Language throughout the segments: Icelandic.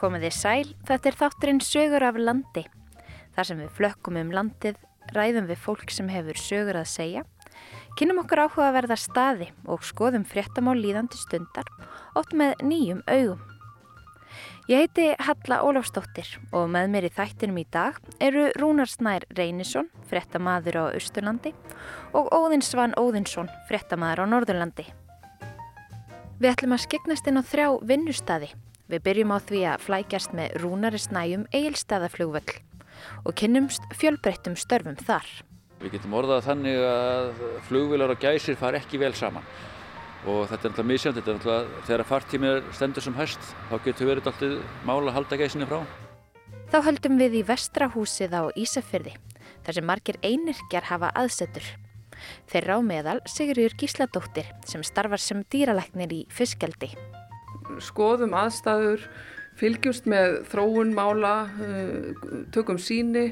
Komið þið sæl, þetta er þátturinn Sögur af landi. Þar sem við flökkum um landið, ræðum við fólk sem hefur sögur að segja, kynum okkur áhugaverða staði og skoðum fréttamál líðandi stundar, oft með nýjum augum. Ég heiti Halla Ólafsdóttir og með mér í þættinum í dag eru Rúnar Snær Reynisson, fréttamaður á Östurlandi og Óðinsvan Óðinsson, fréttamaður á Norðurlandi. Við ætlum að skegnast inn á þrjá vinnustadi. Við byrjum á því að flækjast með Rúnari Snæjum eigilstaðaflugvöll og kynnumst fjölbreyttum störfum þar. Við getum orðað þannig að flugvilar og gæsir far ekki vel saman og þetta er alltaf misjönd, þetta er alltaf þegar fartímið stendur sem hæst þá getur verið alltaf mála að halda gæsinni frá. Þá höldum við í vestrahúsið á Ísafyrði þar sem margir einirkjar hafa aðsetur. Þeirra á meðal Sigurður Gísladóttir sem starfar sem dýralæknir í fiskeldi. Skoðum aðstæður, fylgjumst með þróun mála, tökum síni,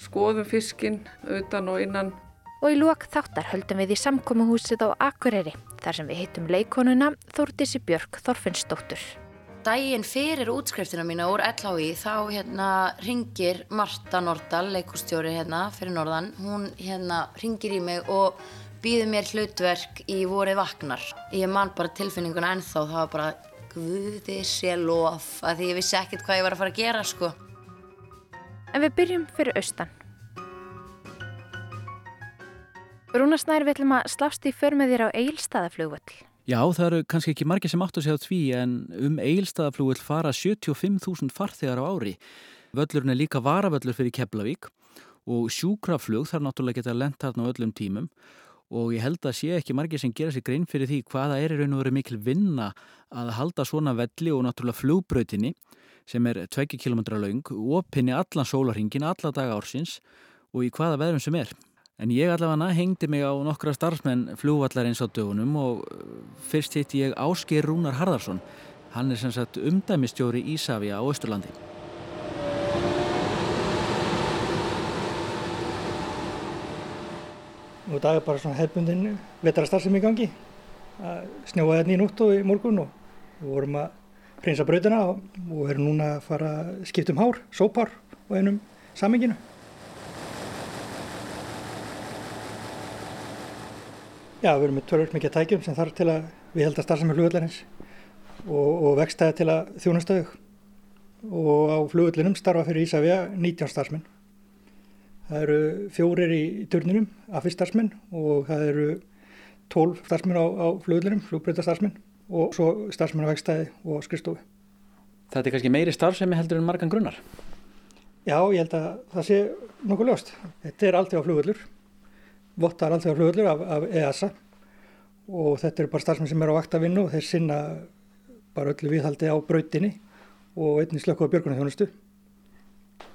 skoðum fiskin utan og innan Og í lók þáttar höldum við í samkómuhúsið á Akureyri þar sem við hittum leikonuna Þórdísi Björk Þorfinnsdóttur. Dægin fyrir útskriftina mína úr LHI þá hérna ringir Marta Nordal, leikustjóri hérna fyrir Norðan. Hún hérna ringir í mig og býður mér hlutverk í vorið vaknar. Ég man bara tilfinninguna ennþá, það var bara guði sé lof að því ég vissi ekkert hvað ég var að fara að gera sko. En við byrjum fyrir austan. Rúnarsnær við ætlum að slást í för með þér á Eilstaðaflugvöll. Já, það eru kannski ekki margir sem áttu að segja því en um Eilstaðaflugvöll fara 75.000 farþegar á ári. Völlurinn er líka varavöllur fyrir Keflavík og sjúkraflug þarf náttúrulega geta lent þarna á öllum tímum og ég held að sé ekki margir sem gera sér grein fyrir því hvaða er í raun og veru mikil vinna að halda svona velli og náttúrulega flugbrautinni sem er 20 km laung, opinni allan sólarhingin, alla daga ársins og í hvaða veðrum sem er. En ég allavega hengdi mig á nokkra starfsmenn flugvallar eins á dögunum og fyrst hitti ég Ásker Rúnar Harðarsson. Hann er sem sagt umdæmistjóri Ísafja á Östurlandi. Nú dag er bara svona hefbundin vetrastarfsemi í gangi. Snjóaði hérna í nútt og í morgun og við vorum að reynsa brautina og, og erum núna að fara að skipta um hár, sópar og einum saminginu. Já, við erum með törður mikið tækjum sem þarf til að við held að starfsemi flugullarins og, og vextaði til að þjónastöðu og á flugullinum starfa fyrir Ísafja 19 starfsmenn. Það eru fjórir í turninum af fyrst starfsmenn og það eru 12 starfsmenn á, á flugullinum, flugbreytastarfsmenn og svo starfsmenn á vextaði og skrifstofu. Þetta er kannski meiri starfsemi heldur en margan grunnar? Já, ég held að það sé nokkuð ljóst. Þetta er alltaf á flugullur vottar alltaf flugurlur af, af EASA og þetta eru bara starfsmenn sem eru á vaktavinnu og þeir sinna bara öllu viðhaldi á brautinni og einnig slökku á björgunni þjónustu.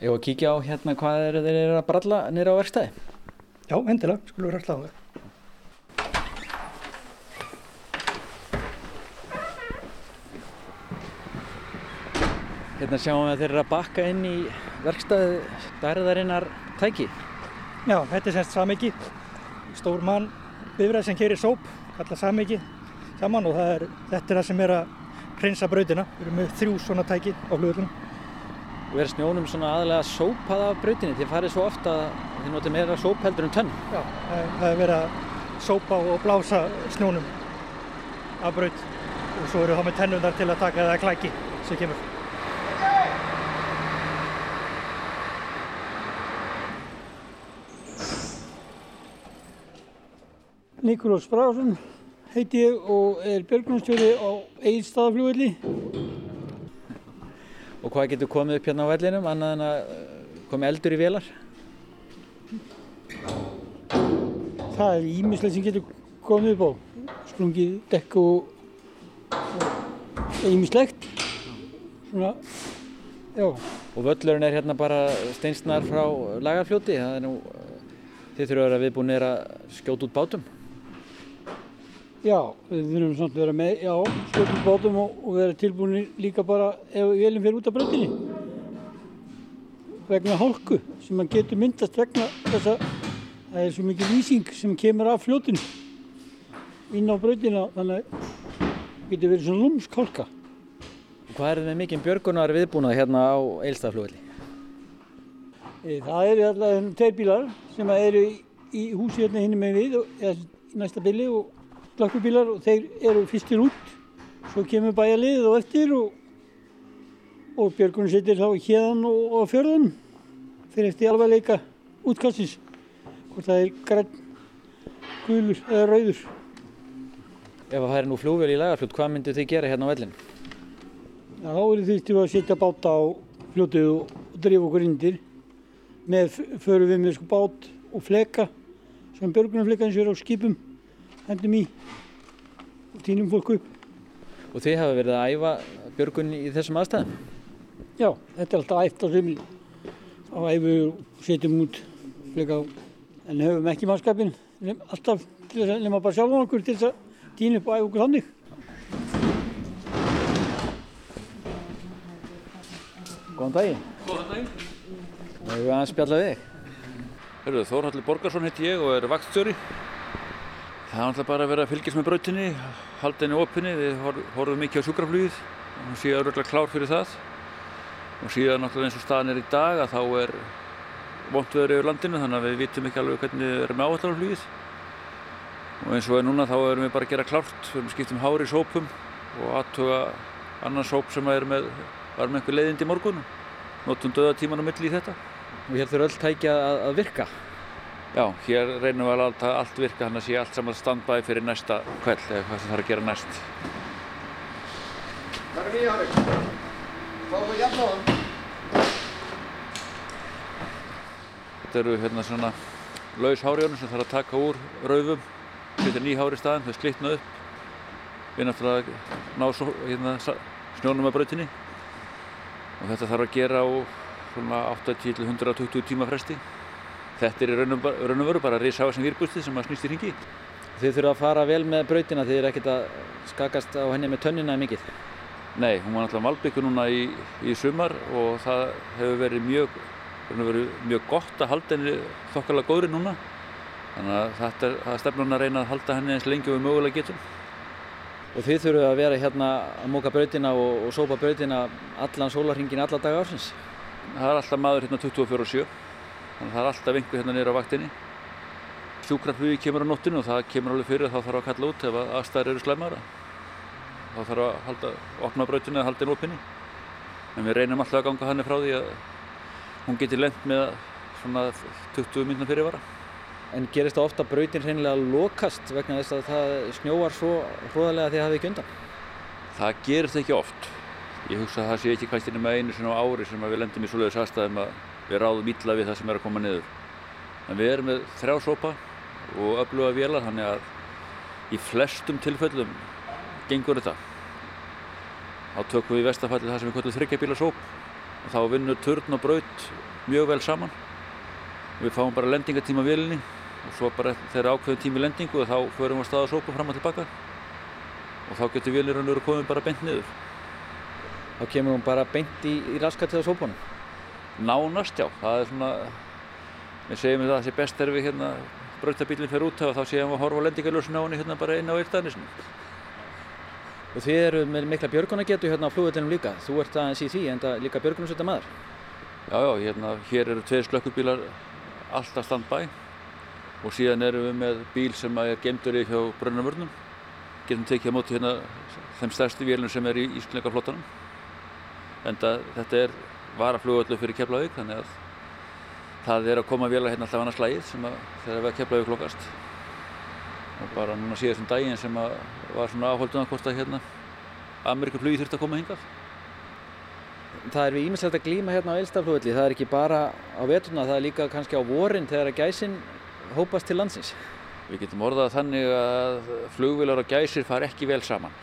Ég var að kíkja á hérna hvað er þeir eru að bralla nýra á verkstæði? Já, endilega, skulum við rækla á það. Hérna sjáum við að þeir eru að bakka inn í verkstæði stærðarinnar tæki. Já, þetta er semst samiki stór mann bifræð sem kerir sóp, kalla samiki saman og er, þetta er það sem er að hreinsa brautina. Við erum með þrjú svona tæki á flugullunum. Og er snjónum svona aðalega sópað af brautinni? Þið farið svo ofta að þið notið meira sóp heldur um tönn. Já, það er verið að sópa og blása snjónum af braut og svo eru þá með tennundar til að taka það klæki sem kemur. Nikolás Brásson heiti ég og er björgunarstjóri á Egilstaðaflugvelli. Og hvað getur komið upp hérna á vellinum annað en að komi eldur í velar? Það er ímislega sem getur komið upp á. Sprungið dekk og ímislegt. Svona, já. Og völlurinn er hérna bara steinsnar frá lagarfljóti. Það er nú, þið þurfa að vera viðbúinir að skjóta út bátum. Já, við þurfum samt að vera með, já, út bátum og, og vera tilbúinir líka bara ef velin fyrir út af bröndinni. Vegna hálku sem að getur myndast vegna þess að það er svo mikið lýsing sem kemur af fljótinu inn á bröndina þannig að getur verið svona lúmsk hálka. Hvað er þið með mikinn björgunar viðbúnað hérna á Eilstaflugvelli? Það eru alltaf tveir bílar sem eru í, í húsi hérna hinn með við, eða næsta bíli og slakkubílar og þeir eru fyrstir út. Svo kemur bæjarlið og eftir og, og björgunum setur þá hérðan og, og fjörðan fyrir eftir alvarleika útkastins. Hvort það er græn, gulur eða rauður. Ef það er nú flugvél í lagarflut, hvað myndu þið gera hérna á vellin? Já, þá eru þýttum við að setja báta á fljótið og, og drifa okkur indir. Með förum við með sko bát og fleka, sem björgunarfleka eins og er á skipum, hendum í og týnum fólk upp. Og þið hafa verið að æfa björgun í þessum aðstæðum? Já, þetta er alltaf æft á æfum við og setjum út fleka á. En höfum ekki mannskapin, alltaf til þess að nema bara sjálf okkur til þess að týna upp og æfa okkur þannig. Góðan daginn. Góðan daginn. Það hefur aðeins spjallað við. Hörru, Þórhaldur Borgarsson heiti ég og er vaktstjóri. Það er alltaf bara að vera að fylgjast með brautinni, halda henni opinni, við horfum mikið á sjúkraflugið og séu öruglega klár fyrir það. Og síðan náttúrulega eins og staðan er í dag að þá er vont veður yfir landinu þannig að við vitum ekki alveg hvernig við erum með áallarflugið. Og eins og er núna þá erum við bara að gera klárt, við erum skipt um hári í sópum og aðtuga annan sóp sem er með, var með einhver leiðindi í morgun. Notum döða tíman á milli í þetta. Og hér þurfa öll tækja að, að virka. Já, hér reynum við að láta allt virka þannig að sé allt saman standbæði fyrir næsta kveld eða hvað sem þarf að gera næst. Það er mjög hárið. Fá þú jafn á hann. Þetta eru hérna svona laus hárjónu sem þarf að taka úr raufum, setja ný hári í staðin, þau slitna upp. Við náttúrulega ná hérna, snjónum að brautinni og þetta þarf að gera á svona 80-120 tíma fresti. Þetta er í raun og veru bara risáða sem výrbústið sem að snýst í ringi. Þið þurfa að fara vel með brautina, þið er ekkert að skakast á henni með tönnina mikið. Nei, hún var náttúrulega malbyggur núna í, í sumar og það hefur verið mjög, verið mjög gott að halda henni þokkarlega góðri núna. Þannig að þetta er, er stefnun að reyna að halda henni eins lengi og við mögulega getum. Og þið þurfum að vera hérna að móka brautina og, og sópa brautina allan sólarhingin alla daga ársins? Það er alltaf maður hérna 24 og 7, þannig að það er alltaf vingu hérna niður á vaktinni. Sjúkraflugi kemur á nóttinu og það kemur alveg fyrir þá þarf að kalla út ef aðstæðir eru slæmara. Þá þarf að halda, opna brautina eða halda henni opinni. En við reynum alltaf að ganga hann frá því að hún geti lent með svona 20 minna fyrirvara. En gerist það ofta brautin reynilega lokast vegna þess að það snjóar svo hróðalega því að það hefði ekki undan? Það gerist ekki oft. Ég hugsa að það sé ekki kannski nema einu svona á ári sem við lendum í svoleiðis aðstæðum að við ráðum illa við það sem er að koma niður. En við erum með þrjá sópa og öfluga vélar þannig að í flestum tilfellum gengur þetta. Þá tökum við í vestafalli það sem við kallum þryggjabíla sóp og þá vinnur turn og braut mjög vel saman. Við fáum bara lendingatíma vélinni og svo bara þegar ákveðum tími lendingu og þá förum við að staða sópa fram og tilbaka og þá getur vélirinn verið komið bara beint niður. Þá kemur hún bara beint í, í raskatið á sópunum? Nánast já, það er svona, við segjum það að það sé best þegar við hérna brautabílinn fer út og þá séum við að horfa lendingaljósin á henni hérna bara inn á eildanisinu. Og þið eru með mikla björgunagetu hérna á flugvellinum líka, þú ert aðeins í því en það líka björgunarsveita maður? Já, já, hérna, hér eru tveir slökkubílar alltaf standbæ og síðan erum við með bíl sem er gemdur í hjá brönnumörnum. Getum tekið á móti hérna þeim stærsti vélum sem er í íslenska flottanum. En þetta er varaflugöldu fyrir Keflavík þannig að það er að koma vélar hérna alltaf annars slægið sem að þegar við að Keflavík klokast. Og bara núna síðast um daginn sem að var svona áhaldun að hvort að hérna Amerikaflugi þurfti að koma hingað. Það er við ímislegt að glíma hérna á Eilstaflugvelli. Það er ekki bara á veturna, það er líka kannski á vorin þegar að gæsin hópast til landsins. Við getum orðað þannig að flugvilar og gæsir far ekki vel saman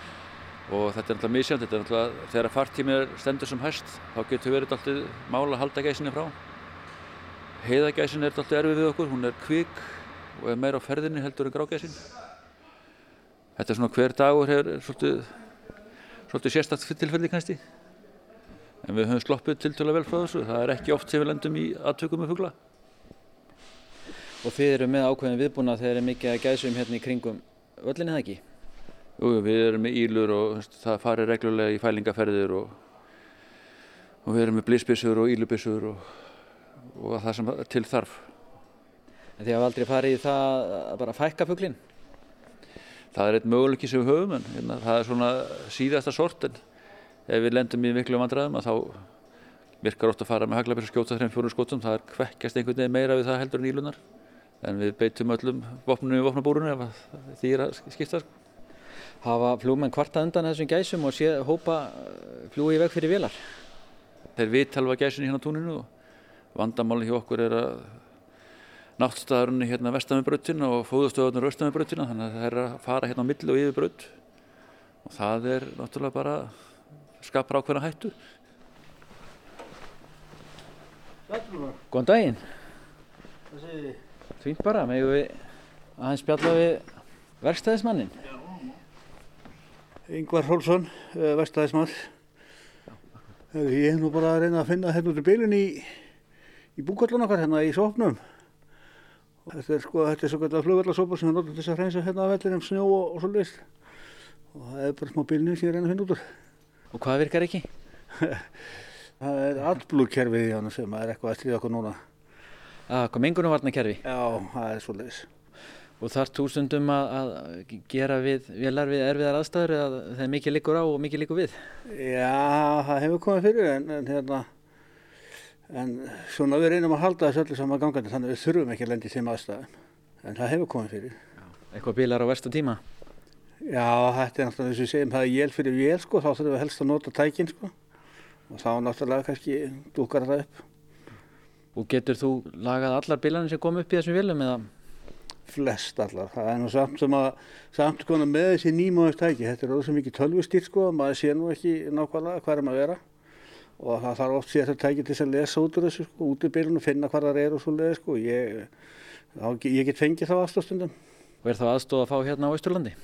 og þetta er náttúrulega misjönd, þetta er náttúrulega þegar fartímið stendur sem hæst þá getur verið alltaf mál að halda gæsinni frá. Heiðagæsin er alltaf erfið við okkur, hún er kvik og er meira á ferðinni heldur en grágæsin. Þetta er svona hver dagur er svolítið, svolítið sérstakt tilfelli kannski en við höfum sloppið til til að vel frá þessu, það er ekki oft sem við lendum í aðtökum með fugla. Og þið eru með ákveðin viðbúna þegar þeir eru mikið að gæsum hérna í kringum völlinni það ekki? Jú, við erum með ílur og það farir reglulega í fælingaferðir og, og við erum með blísbissur og ílubissur og, og það sem til þarf. En þið hafa aldrei farið í það að bara fækka fugglinn? Það er eitt möguleiki sem við höfum en hérna, það er svona síðasta sort en ef við lendum í miklu vandræðum þá virkar ótt að fara með haglabessar skjóta þreim fjórum skotum, það er kvekkjast einhvern veginn meira við það heldur en ílunar en við beitum öllum vopnunum í vopnabúrunum ef því er að skipta. Sko hafa flugmenn kvarta undan þessum gæsum og sé hópa eh, fljúi í veg fyrir vilar? Þeir viðtalva gæsin hérna á túninu og vandamáli hjá okkur er að náttstæðarunni hérna vestan við bröttin og fóðustöðunur austan við bröttina þannig að það er að fara hérna á milli og yfir brött og það er náttúrulega bara skapra ákveðna hættu. Góðan daginn. Fýnt bara, megum við aðeins spjalla við verkstæðismannin. Yngvar Hólsson, uh, vestæðismann. Ég hef nú bara að reyna að finna hérna út í bylun í, í búkvallun okkar hérna í sópnum. Þetta er sko, þetta er svo gætið flugvallarsópa sem við notum til þess að hreinsa hérna að vellinum snjó og, og svo leiðist. Og það er bara smá bylunni sem ég reyna að finna út úr. Og hvað virkar ekki? það er allblúkerfið í hann sem er eitthvað að stríða okkur núna. Það er hvað mengunumvarnakerfi? Já, það er svo leiðis. Og þarf þú stundum að, að gera við velar við erfiðar aðstæður eða það er mikið líkur á og mikið líkur við? Já, það hefur komið fyrir en, en hérna en svona við reynum að halda þessu öllu saman gangandi þannig að við þurfum ekki að lendi þeim aðstæðum en það hefur komið fyrir. Já. Eitthvað bílar á verstu tíma? Já, þetta er náttúrulega þess að við segjum það er jél fyrir jél sko, þá þurfum við helst að nota tækin sko og þá náttúrulega kannski dúkar það upp. Og getur þú lagað allar bílarnir sem kom upp í þessum vilum eða? Flest allar. Það er nú samt sem að samt konar með þessi nýmóðustæki. Þetta er ósað mikið tölvustýrt sko, maður sé nú ekki nákvæmlega hvað er maður að vera og það þarf oft sér þetta tæki til að lesa út úr þessu sko, út í byrjun og finna hvað það er og svo leiði sko. Ég, ég get fengið þá aðstofstundum. Og er það aðstof að fá hérna á Ísturlandi?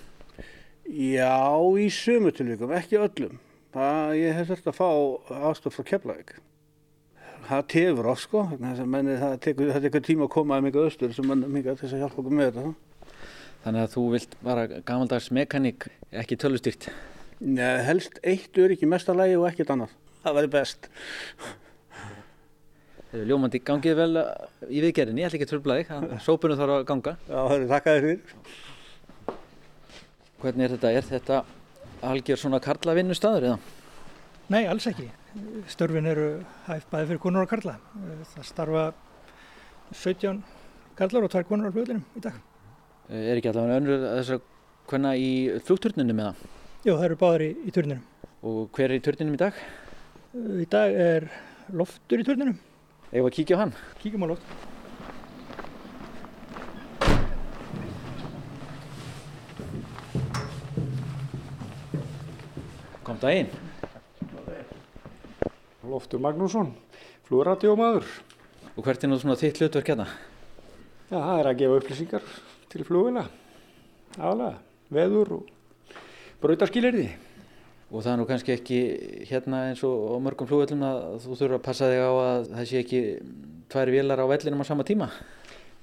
Já, í sumu tilvíkum, ekki öllum. Það, ég hef þurft að fá aðstof frá Keflavík það tefur oss sko, menni, það tekur, tekur tíma að koma að mikið östur sem mann mikið til þess að hjálpa okkur með þetta. Þannig að þú vilt bara gamaldags mekaník, ekki tölustýrt? Nei, helst eitt öryggi mestarlægi og ekkert annað. Það væri best. Ljómandi gangið vel í viðgerðinni, ég ætla ekki að tröfla þig, sópunum þarf að ganga. Já, það eru þakkaðið fyrir. Hvernig er þetta? Er þetta algjör svona karlavinnu staður eða? Nei, alls ekki. Störfin eru hægt bæði fyrir konur og karla. Það starfa 17 karlar og 2 konur á fljóðlinum í dag. Er ekki allavega önnur þess að hvenna í flugturninum eða? Jú, það eru báðar í, í turninum. Og hver er í turninum í dag? Í dag er loftur í turninum. Eða kíkja á hann? Kíkjum á loft. Kom það inn. Loftur Magnússon, flugradjómaður. Og hvert er nú svona þitt hlutverk hérna? Já, það er að gefa upplýsingar til flugvila, aðalega, veður og brautarskilirði. Og það er nú kannski ekki hérna eins og mörgum flugvillum að þú þurfa að passa þig á að það sé ekki tværi vilar á vellinum á sama tíma?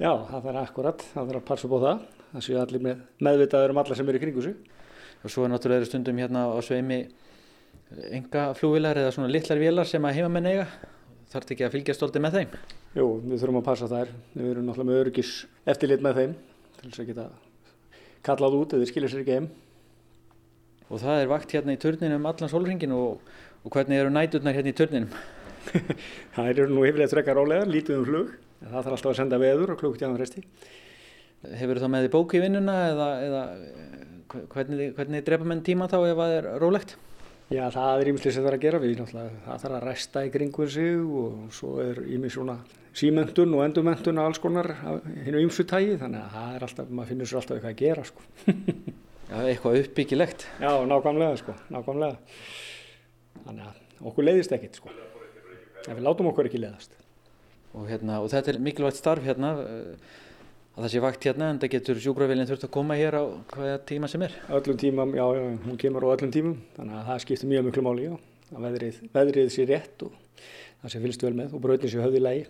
Já, það er akkurat, það er að passa á það. Það séu allir með meðvitaður um alla sem eru í kringu sig. Og svo er náttúrulega stundum hérna á sveimi enga flugvilar eða svona litlar vilar sem að heimamenn eiga þarf ekki að fylgja stolti með þeim? Jú, við þurfum að passa þær við erum náttúrulega með örgis eftirlit með þeim til þess að geta kallað út eða skilja sér ekki heim Og það er vakt hérna í turninum allan solringin og, og hvernig eru næturnar hérna í turninum? það eru nú yfirlega trekka rólegar, lítið um flug það þarf alltaf að senda veður og klukt í annan resti Hefur það með í bóki í vinnuna eða, eða hvernig, hvernig drepa menn tíma þá ef það er rólegt? Já, það er ímyndið sem það er að gera við, náttúrulega, það þarf að resta í kringur sig og svo er ímyndið svona símentun og endurmentun og alls konar hinn og ymsutægi, þannig að það er alltaf, maður finnur sér alltaf eitthvað að gera, sko. Já, eitthvað uppbyggilegt. Já, nákvæmlega, sko, nákvæmlega. Þannig að okkur leiðist ekkit, sko, en við látum okkur ekki leiðast. Og, hérna, og þetta er mikilvægt starf hérna, að það sé vakt hérna en það getur sjúkravílinn þurft að koma hér á hvaða tíma sem er? Öllum tímam, já, já, hún kemur á öllum tímum þannig að það skiptir mjög miklu máli já, að veðrið, veðrið sé rétt og það sé fylgst vel með og brautin sé höfði lægi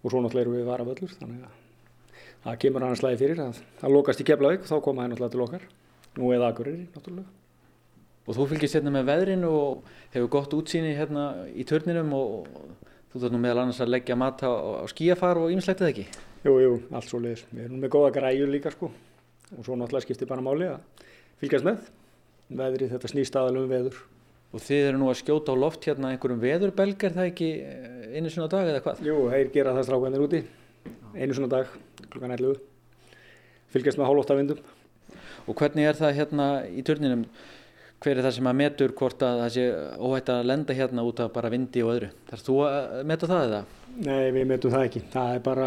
og svo náttúrulega eru við varavöllur þannig að það kemur annars lægi fyrir að það lokast í keflavík og þá koma það náttúrulega til okkar nú eða Akureyri náttúrulega. Og þú fylgist hérna með veðrinu og hefur gott útsýni hérna í törninum og þú þarf nú meðal annars að leggja mat á, á skíafar og ýmislegt eða ekki? Jú, jú, allt svo leiðis. Við erum með góða græjur líka sko og svo náttúrulega skiptir bara máli að fylgjast með. Veðrið þetta snýst aðalum veður. Og þið eru nú að skjóta á loft hérna einhverjum veðurbelg er það ekki einu svona dag eða hvað? Jú, þeir gera það strákvæðinir úti einu svona dag klukkan 11. Fylgjast með hálóttavindum. Og hvernig er það hérna í törninum? Hver er það sem að metur hvort að það sé óhætt að lenda hérna út af bara vindi og öðru? Þarf þú að meta það eða? Nei, við metum það ekki. Það er bara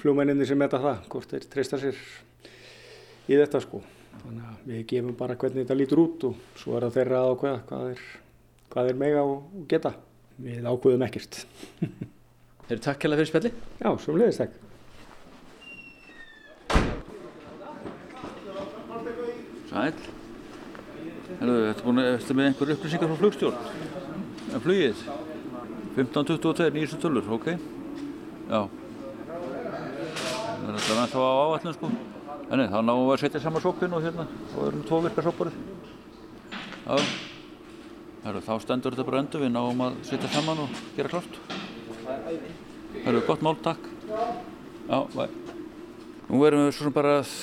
fljómenninni sem meta það, hvort þeir treysta sér í þetta sko. Þannig að við gefum bara hvernig þetta lítur út og svo er það þeirra að ákveða hvað er, hvað er mega og geta. Við ákveðum ekkert. Þeir eru takk hella fyrir spjalli? Já, svo leiðist takk. Sæl. Herðu, þetta búin eftir með einhver upplýsingar frá flugstjórn. En flugið? 1522, nýjustu tölur, ok? Já. Það er alltaf ennþá á áallin, sko. Nei, þá náum við að setja saman sókinn og hérna, og erum tvo virka sókborið. Já. Herðu, þá stendur þetta bara endur, við náum að setja saman og gera klart. Herðu, gott mál, takk. Já, bæ. Nú erum við svo sem bara að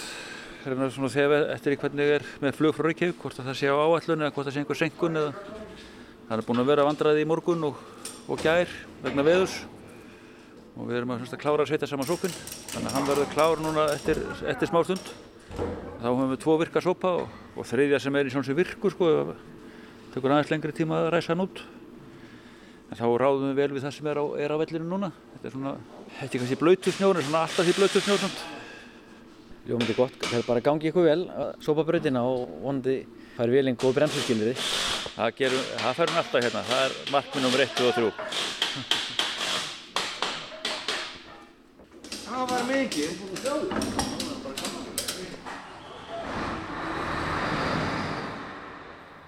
reyna svona segja eftir í hvernig er með flug frá Reykjavík, hvort að það sé á áallun eða hvort það sé einhver senkun eða það er búin að vera vandraði í morgun og, og gær vegna veðus og við erum að, að klára að setja saman sópin þannig að hann verður klár núna eftir, eftir smá stund þá höfum við tvo virka sópa og, og þriðja sem er í svona sem virkur sko, tökur aðeins lengri tíma að ræsa hann út en þá ráðum við vel við það sem er á, er á vellinu núna þetta er svona, þetta er kannski blöytu snjór en svona alltaf því blöytu snjór samt Ljómandi gott, það er bara að gangi ykkur vel að sopa bröðina og vonandi fær velinn góð bremsurskilniði. Það, það fær hún alltaf hérna, það er markminn nr. 1 og 3. Það var mikið.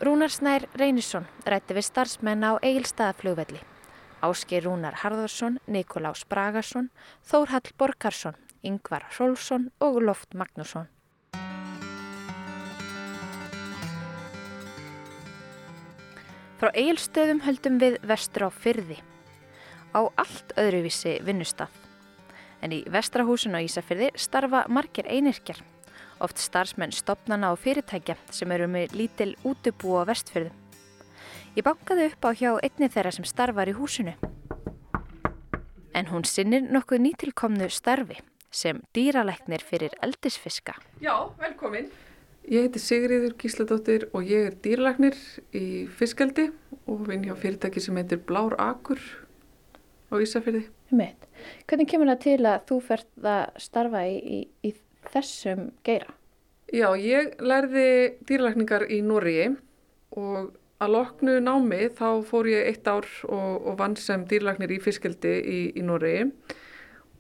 Rúnar Snær Reynisson rætti við starfsmenn á Egilstaðaflugvelli. Áskir Rúnar Harðarsson, Nikolás Bragarsson, Þórhall Borgarsson, Yngvar Rolfsson og Loft Magnússon. Frá Egilstöðum höldum við vestur á fyrði, á allt öðruvísi vinnustaf. En í vestrahúsun á Ísafyrði starfa margir einirkjar, oft starfsmenn stopnana og fyrirtækja sem eru með lítil útubú á vestfyrðum. Ég bankaði upp á hjá einni þeirra sem starfar í húsinu. En hún sinnir nokkuð nýtilkomnu starfi sem dýralæknir fyrir eldisfiska. Já, velkomin. Ég heiti Sigriður Gísladóttir og ég er dýralæknir í fiskeldi og vinn hjá fyrirtæki sem heitir Blár Akur á Ísafjörði. Meitt. Hvernig kemur það til að þú fært að starfa í, í, í þessum geira? Já, ég lærði dýralækningar í Nóriði og að loknu námi þá fór ég eitt ár og, og vann sem dýralæknir í fiskeldi í, í Nóriði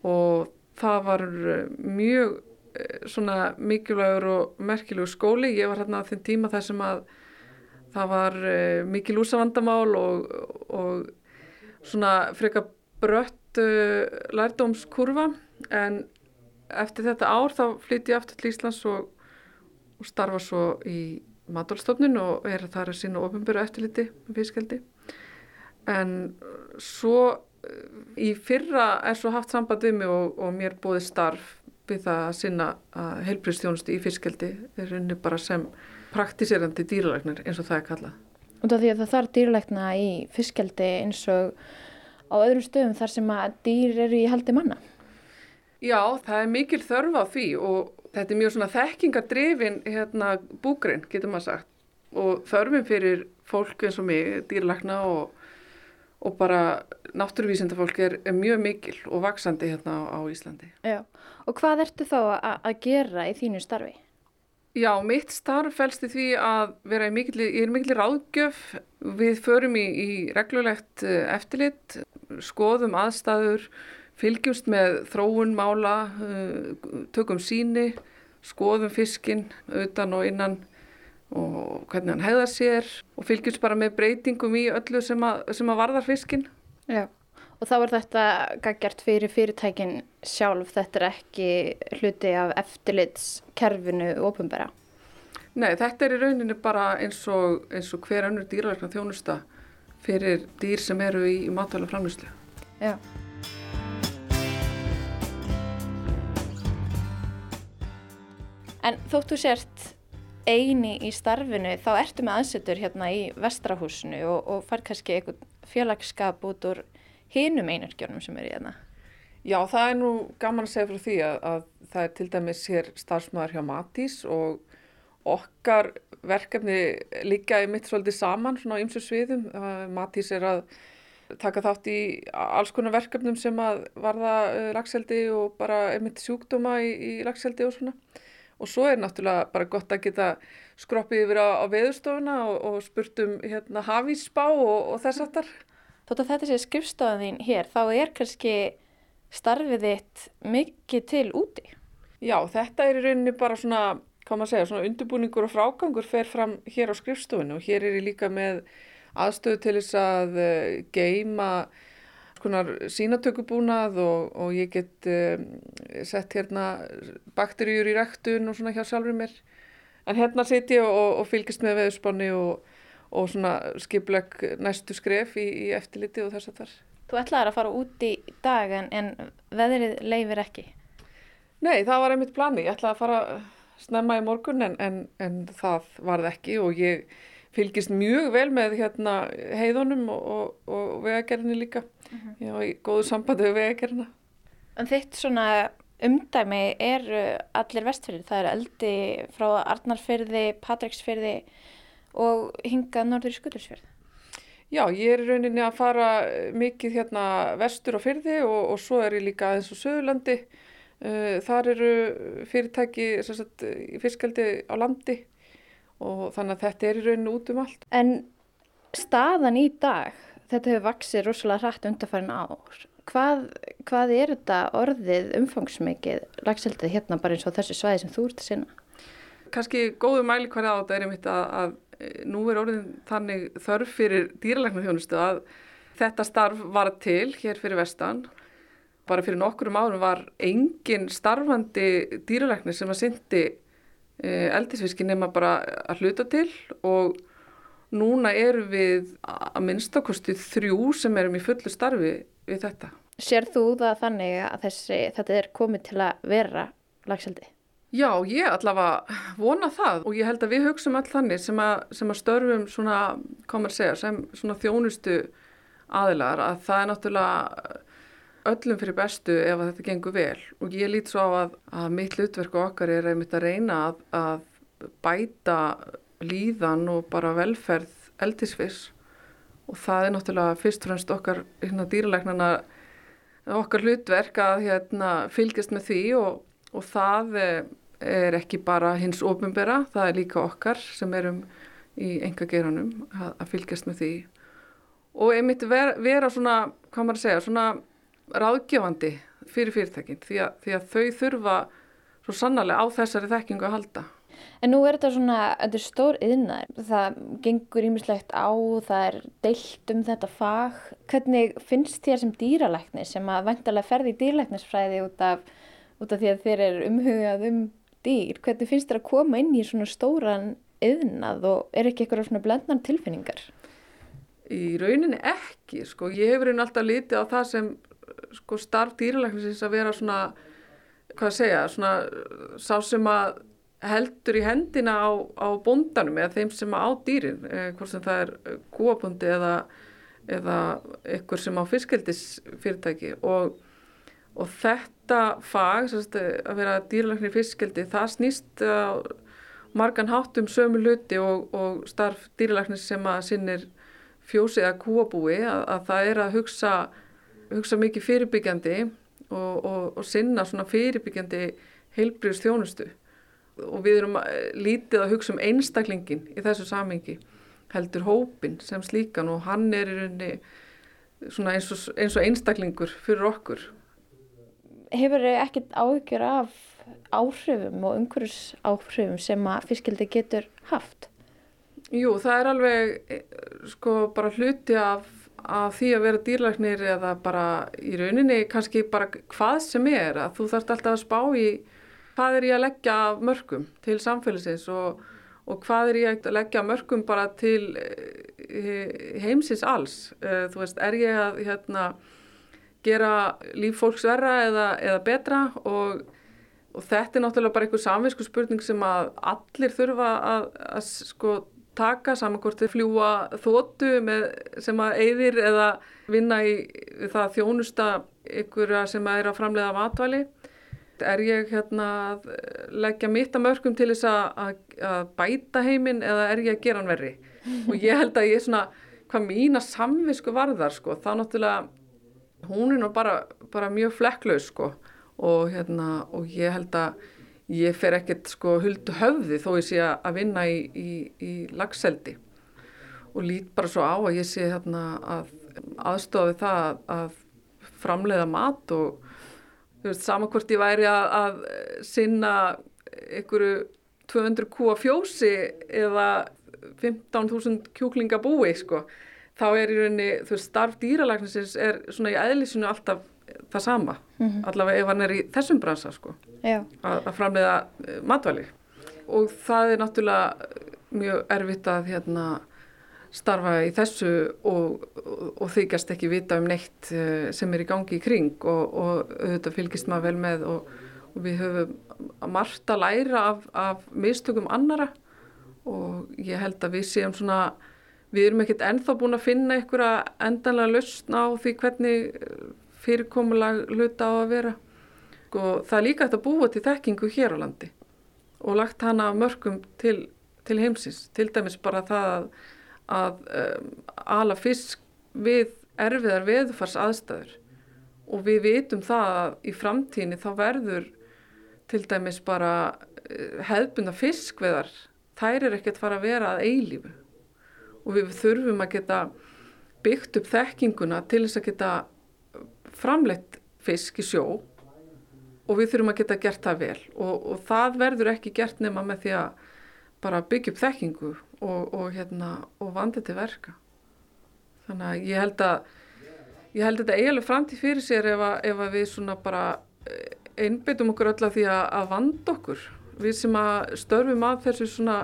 og það var mjög svona mikilvægur og merkilegur skóli. Ég var hérna á þeim tíma þar sem að það var mikil úsavandamál og, og svona freka brött lærdómskurfa en eftir þetta ár þá flytti ég aftur til Íslands og, og starfa svo í matálstofnun og er þar að sína ofinbyrju eftirliti fiskeldi. En svo í fyrra er svo haft samband við mig og, og mér bóði starf við það að sinna að heilbristjónusti í fiskeldi er unni bara sem praktiserandi dýralæknar eins og það er kallað. Og það því að það þarf dýralækna í fiskeldi eins og á öðrum stöðum þar sem að dýr eru í haldi manna? Já, það er mikil þörf á því og þetta er mjög svona þekkingadrifin hérna, búgrein, getur maður sagt. Og þörfin fyrir fólk eins og mig, dýralækna og, og bara náttúruvísindafólk er, er mjög mikil og vaksandi hérna á, á Íslandi. Já, og hvað ertu þá að gera í þínu starfi? Já, mitt starf fælst í því að vera í mikil, mikil ráðgjöf, við förum í, í reglulegt eftirlit, skoðum aðstæður, fylgjumst með þróun mála, tökum síni, skoðum fiskin utan og innan og hvernig hann hegðar sér og fylgjumst bara með breytingum í öllu sem að, sem að varðar fiskin. Já, og þá er þetta gaggjart fyrir fyrirtækin sjálf, þetta er ekki hluti af eftirlitskerfinu ofinbæra? Nei, þetta er í rauninni bara eins og, eins og hver önnur dýralækna þjónusta fyrir dýr sem eru í, í matvæla framlýslu. Já. En þóttu sért eini í starfinu þá ertu með aðsetur hérna í vestrahúsinu og, og fær kannski eitthvað félagskap út úr hinum einarkjónum sem eru hérna. Já, það er nú gaman að segja frá því að, að það er til dæmis hér starfsmæður hjá Matís og okkar verkefni líka í mitt svolítið saman svona á ymsu sviðum. Matís er að taka þátt í alls konar verkefnum sem að varða uh, lagseldi og bara einmitt sjúkdóma í, í lagseldi og svona. Og svo er náttúrulega bara gott að geta skroppið yfir á, á veðurstofuna og, og spurt um hérna, hafísspá og, og þess aftar. Þótt að þetta sé skrifstofan þín hér, þá er kannski starfið þitt mikið til úti? Já, þetta er í rauninni bara svona, hvað maður segja, svona undirbúningur og frágangur fer fram hér á skrifstofinu og hér er ég líka með aðstöðu til þess að uh, geima sínatökubúnað og, og ég get um, sett hérna bakteríur í ræktun og svona hjá sjálfur mér. En hérna sit ég og, og fylgist með veðusbanni og, og svona skipleg næstu skref í, í eftirliti og þess að þar. Þú ætlaði að fara út í dag en, en veðrið leifir ekki? Nei, það var einmitt plani. Ég ætlaði að fara snemma í morgun en, en, en það varð ekki og ég fylgist mjög vel með hérna heiðunum og, og, og vegagerðinni líka. Uh -huh. Já, í góðu sambandi við vegagerðina. En þitt svona umdæmi er allir vestfyrir. Það er eldi frá Arnarfyrði, Patræksfyrði og hingað norður í Skutursfyrði. Já, ég er rauninni að fara mikið hérna vestur á fyrði og, og svo er ég líka aðeins á Suðurlandi. Uh, þar eru fyrirtæki sagt, fiskaldi á landi og þannig að þetta er í rauninu út um allt. En staðan í dag, þetta hefur vaksið rosalega hrætt undarfærin ár. Hvað, hvað er þetta orðið umfangsmikið lagseldið hérna bara eins og þessu svæði sem þú ert að sinna? Kanski góðu mæli hverja á þetta er einmitt að, að nú er orðin þannig þörf fyrir dýralæknarþjónustu að þetta starf var til hér fyrir vestan. Bara fyrir nokkurum árum var engin starfandi dýralæknir sem að syndi eldisfiski nema bara að hluta til og núna eru við að minnstakosti þrjú sem erum í fullu starfi við þetta. Sér þú það þannig að þessi, þetta er komið til að vera lagseldi? Já, ég allavega vona það og ég held að við hugsaum all þannig sem að, sem að störfum svona, hvað maður segja, sem svona þjónustu aðilar að það er náttúrulega öllum fyrir bestu ef þetta gengur vel. Og ég lít svo á að, að mitt hlutverku okkar er einmitt að reyna að, að bæta líðan og bara velferð eldisfis og það er náttúrulega fyrst og fremst okkar hérna, dýralegnana okkar hlutverk að hérna, fylgjast með því og, og það er ekki bara hins ofinbera, það er líka okkar sem erum í enga geranum að, að fylgjast með því og einmitt vera, vera svona, hvað maður að segja, svona ráðgefandi fyrir fyrirtækinn því því að þau þurfa svo sannarlega á þessari þekkingu að halda. En nú er þetta svona, þetta er stór yðnar, það gengur ímislegt á, það er deilt um þetta fag. Hvernig finnst þér sem dýralækni sem að vantarlega ferði í dýralæknisfræði út af, út af því að þér er umhugað um dýr, hvernig finnst þér að koma inn í svona stóran yðnað og er ekki eitthvað svona blendnar tilfinningar? Í rauninni ekki, sko, ég hefur einn alltaf litið á það sem sko starf dýralæknisins að vera svona, hvað að segja, svona sá sem að heldur í hendina á, á bondanum eða þeim sem á dýrin, eh, hvort sem það er kúabundi eða, eða ykkur sem á fiskeldisfyrirtæki og, og þetta fag, sérst, að vera dýralæknir fiskeldi, það snýst á margan hátt um sömu hluti og, og starf dýralæknis sem að sinnir fjósi eða kúabúi, að, að það er að hugsa hugsa mikið fyrirbyggjandi og, og, og sinna svona fyrirbyggjandi heilbriðs þjónustu og við erum lítið að hugsa um einstaklingin í þessu samengi heldur hópin sem slíkan og hann er í rauninni eins og, eins og einstaklingur fyrir okkur. Hefur ekkert áhyggjur af áhrifum og umhverjus áhrifum sem að fiskildi getur haft? Jú, það er alveg sko bara hluti af að því að vera dýrlæknir eða bara í rauninni kannski bara hvað sem er að þú þarfst alltaf að spá í hvað er ég að leggja mörgum til samfélagsins og, og hvað er ég að leggja mörgum bara til eh, heimsins alls Eh, þú veist, er ég að hérna, gera líf fólks verra eða, eða betra og, og þetta er náttúrulega bara einhver samvisku spurning sem að allir þurfa að, að sko taka saman hvort þið fljúa þóttu sem að eyðir eða vinna í það að þjónusta ykkur sem er að framleiða matvæli. Er ég hérna að leggja mitt að mörgum til þess að, að, að bæta heiminn eða er ég að gera hann verri? Og ég held að ég svona, hvað mína samvisku varðar sko, þá náttúrulega hún er nú bara, bara mjög flekklaus sko. Og hérna og ég held að ég fer ekkert sko huldu höfði þó ég sé að vinna í, í, í lagseldi og lít bara svo á að ég sé hérna að aðstofi það að, framleiða mat og veist saman hvort ég væri að, að sinna einhverju 200 kúa fjósi eða 15.000 kjúklinga búi sko þá er í rauninni, þú veist, starf dýralagnisins er svona í eðlisinu alltaf það sama, mm -hmm. allavega ef hann er í þessum bransa sko, að, að framleiða uh, matvæli. Og það er náttúrulega mjög erfitt að hérna starfa í þessu og, og, og þykjast ekki vita um neitt uh, sem er í gangi í kring og, og auðvitað fylgist maður vel með og við höfum margt að læra af, af mistökum annara og ég held að við séum svona Við erum ekkert ennþá búin að finna einhverja endanlega lausn á því hvernig fyrirkomulag hluta á að vera. Og það er líka eftir að búa til þekkingu hér á landi og lagt hana mörgum til, til heimsins. Til dæmis bara það að, um, ala fisk við erfiðar veðufars aðstæður og við vitum það að í framtíni þá verður til dæmis bara hefðbunda fiskveðar. Þær er ekkert fara að vera að eilífu og við þurfum að geta byggt upp þekkinguna til þess að geta framleitt fisk í sjó og við þurfum að geta gert það vel og, og það verður ekki gert nema með því að bara byggja upp þekkingu og, og, hérna, og vandi til verka. Þannig að ég held að ég held að þetta eiginlega framtíð fyrir sér ef að, ef að við svona bara einbyttum okkur öll að því að, að vanda okkur við sem að störfum að þessu svona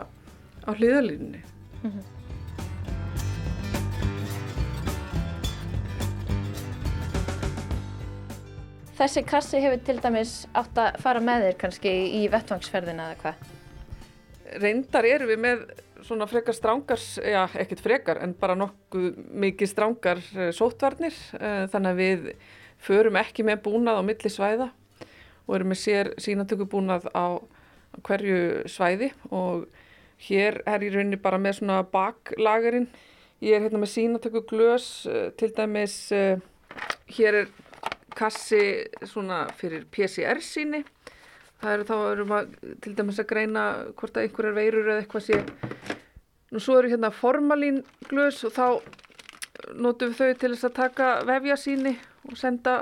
á hlýðalínni. Mm -hmm. Þessi kassi hefur til dæmis átt að fara með þér kannski í vettvangsferðina eða hvað? Reyndar erum við með svona frekar strángar, já ekkert frekar en bara nokkuð mikið strángar sótvarnir þannig að við förum ekki með búnað á milli svæða og erum með sér sínatöku búnað á hverju svæði og hér er ég rauninni bara með svona baklagarinn. Ég er hérna með sínatöku glös til dæmis, hér er kassi svona fyrir PCR síni. Það eru þá erum að til dæmis að greina hvort að einhverjar veirur eða eitthvað sé nú svo eru hérna formalín glös og þá notum við þau til þess að taka vefja síni og senda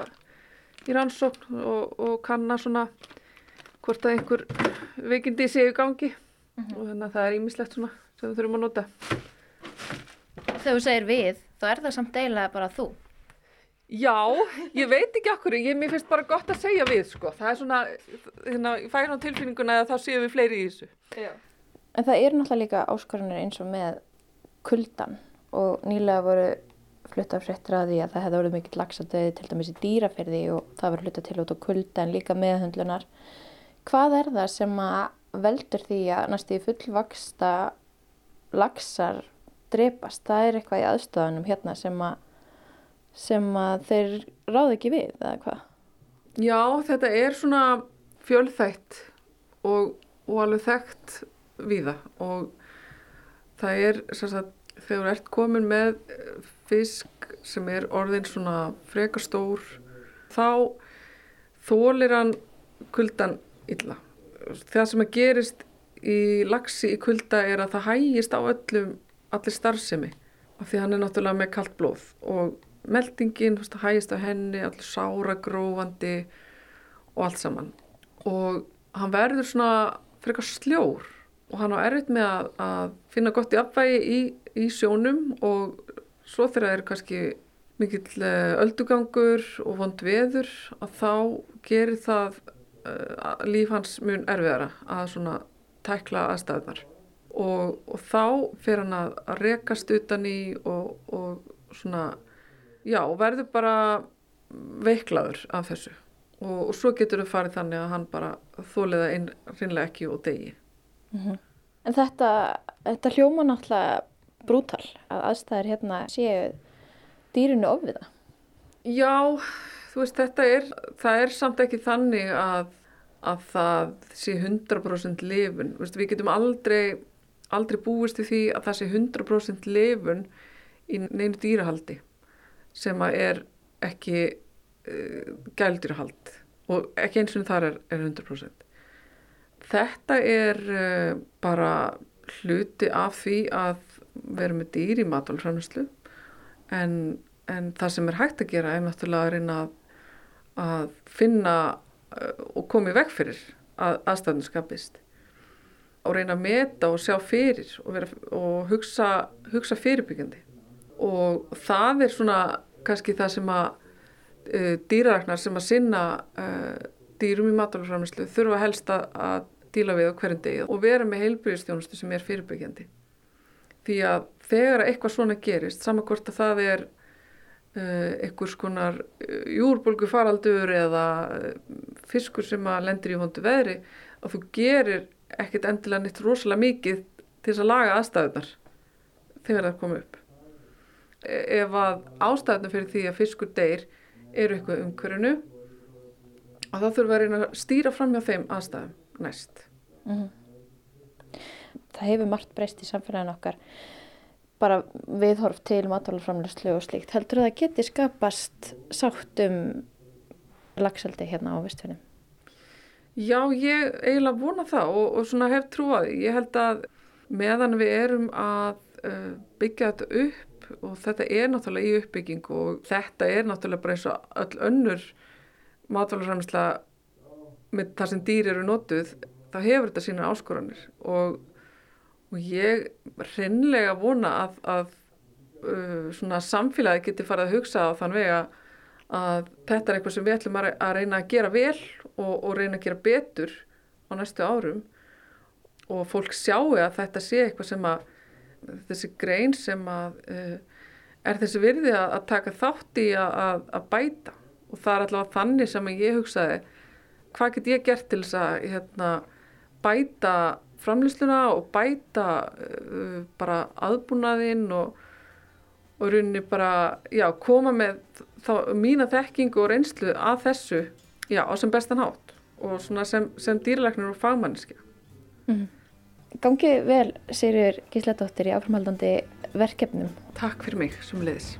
í rannsókn og, og kanna svona hvort að einhver veikindi séu í gangi. Mm -hmm. og þannig að það er ímislegt svona sem við þurfum að nota. Þegar þú segir við, þá er það samt eiginlega bara þú Já, ég veit ekki okkur, ég mér finnst bara gott að segja við sko, það er svona, hérna, ég fæ hérna á tilfinninguna að þá séum við fleiri í þessu. Já. En það eru náttúrulega líka áskorunir eins og með kuldan og nýlega voru flutta fréttir að því að það hefði orðið mikill lagsandöði til dæmis í dýraferði og það var hluta til út á kulda en líka meðhundlunar. Hvað er það sem að veldur því að næstu í fullvaksta lagsar drepast? Það er eitthvað í aðstofanum hérna sem að sem að þeir ráð ekki við eða hvað? Já, þetta er svona fjölþætt og, og alveg þekkt viða og það er sagt, þegar þú ert komin með fisk sem er orðin svona frekastór þá þólir hann kuldan illa. Það sem að gerist í lagsi í kulda er að það hægist á öllum allir starfsemi af því hann er náttúrulega með kallt blóð og meldingin, hægist á henni, allir sára, grófandi og allt saman. Og hann verður svona frekar sljór og hann á erfitt með að, að finna gott í afvægi í, í sjónum og svo þegar það eru kannski mikill eh, öldugangur og vond veður að þá gerir það uh, líf hans mun erfiðara að svona tækla aðstæðnar. og, og þá fer hann að rekast utan í og, og svona, já, verður bara veiklaður af þessu og, og svo getur þau farið þannig að hann bara þóliða inn reynlega ekki og degi. En þetta, þetta hljóma náttúrulega brútal að aðstæðir hérna séu dýrinu ofviða. Já, þú veist, þetta er, það er samt ekki þannig að, að það sé 100% lifun. Veist, við getum aldrei, aldrei búist í því að það sé 100% lifun í neinu dýrahaldi sem að er ekki uh, gældýrahald og ekki eins og þar er, er 100%. Þetta er uh, bara hluti af því að vera með dýr í matalframlýslu en, en það sem er hægt að gera er náttúrulega að reyna að, að finna uh, og koma í veg fyrir að aðstæðinu skapist og reyna að meta og sjá fyrir og, vera, og hugsa, hugsa fyrirbyggjandi og það er svona kannski það sem að uh, dýraræknar sem að sinna uh, dýrum í matalframlýslu þurfa helst að, að díla við á hverjum degi. Og vera með heilbyrjastjónustu sem er fyrirbyggjandi. Því að þegar eitthvað svona gerist saman hvort að það er uh, einhvers konar júrbólgu faraldur eða fiskur sem að lendir í vondu veðri að þú gerir ekkert endilega neitt rosalega mikið til þess að laga aðstæðunar þegar það kom upp ef að ástæðunar fyrir því að fiskur deyr eru eitthvað umhverjunu að það þurfa að reyna að stýra fram hjá þeim aðstæðum næst Það hefur margt breyst í samfélaginu okkar bara viðhorf til matalaframlöslu og slíkt. Heldur það geti skapast sátt um lagseldi hérna á vistfinni? Já, ég eiginlega vona það og, og svona hef trúaði. Ég held að meðan við erum að uh, byggja þetta upp og þetta er náttúrulega í uppbyggingu og þetta er náttúrulega bara eins og öll önnur matalaframlösla með það sem dýr eru notuð, þá hefur þetta sína áskoranir. Og, og ég reynlega vona að, að uh, samfélagi geti farið að hugsa á þann vega að þetta er eitthvað sem við ætlum að reyna að gera vel og, og reyna að gera betur á næstu árum. Og fólk sjáu að þetta sé eitthvað sem að þessi grein sem að uh, er þessi virði að, að taka þátt í að, að, bæta og það er allavega þannig sem ég hugsaði hvað get ég gert til þess að hérna, bæta framlýsluna og bæta uh, bara aðbúnaðinn og, og rauninni bara já, koma með þá, mína þekkingu og reynslu að þessu já, á sem bestan hátt og sem, sem dýralæknir og fagmanniski. Gangi vel, Sigriður Gísladóttir í áframhaldandi verkefnum. Takk fyrir mig sem leiðis.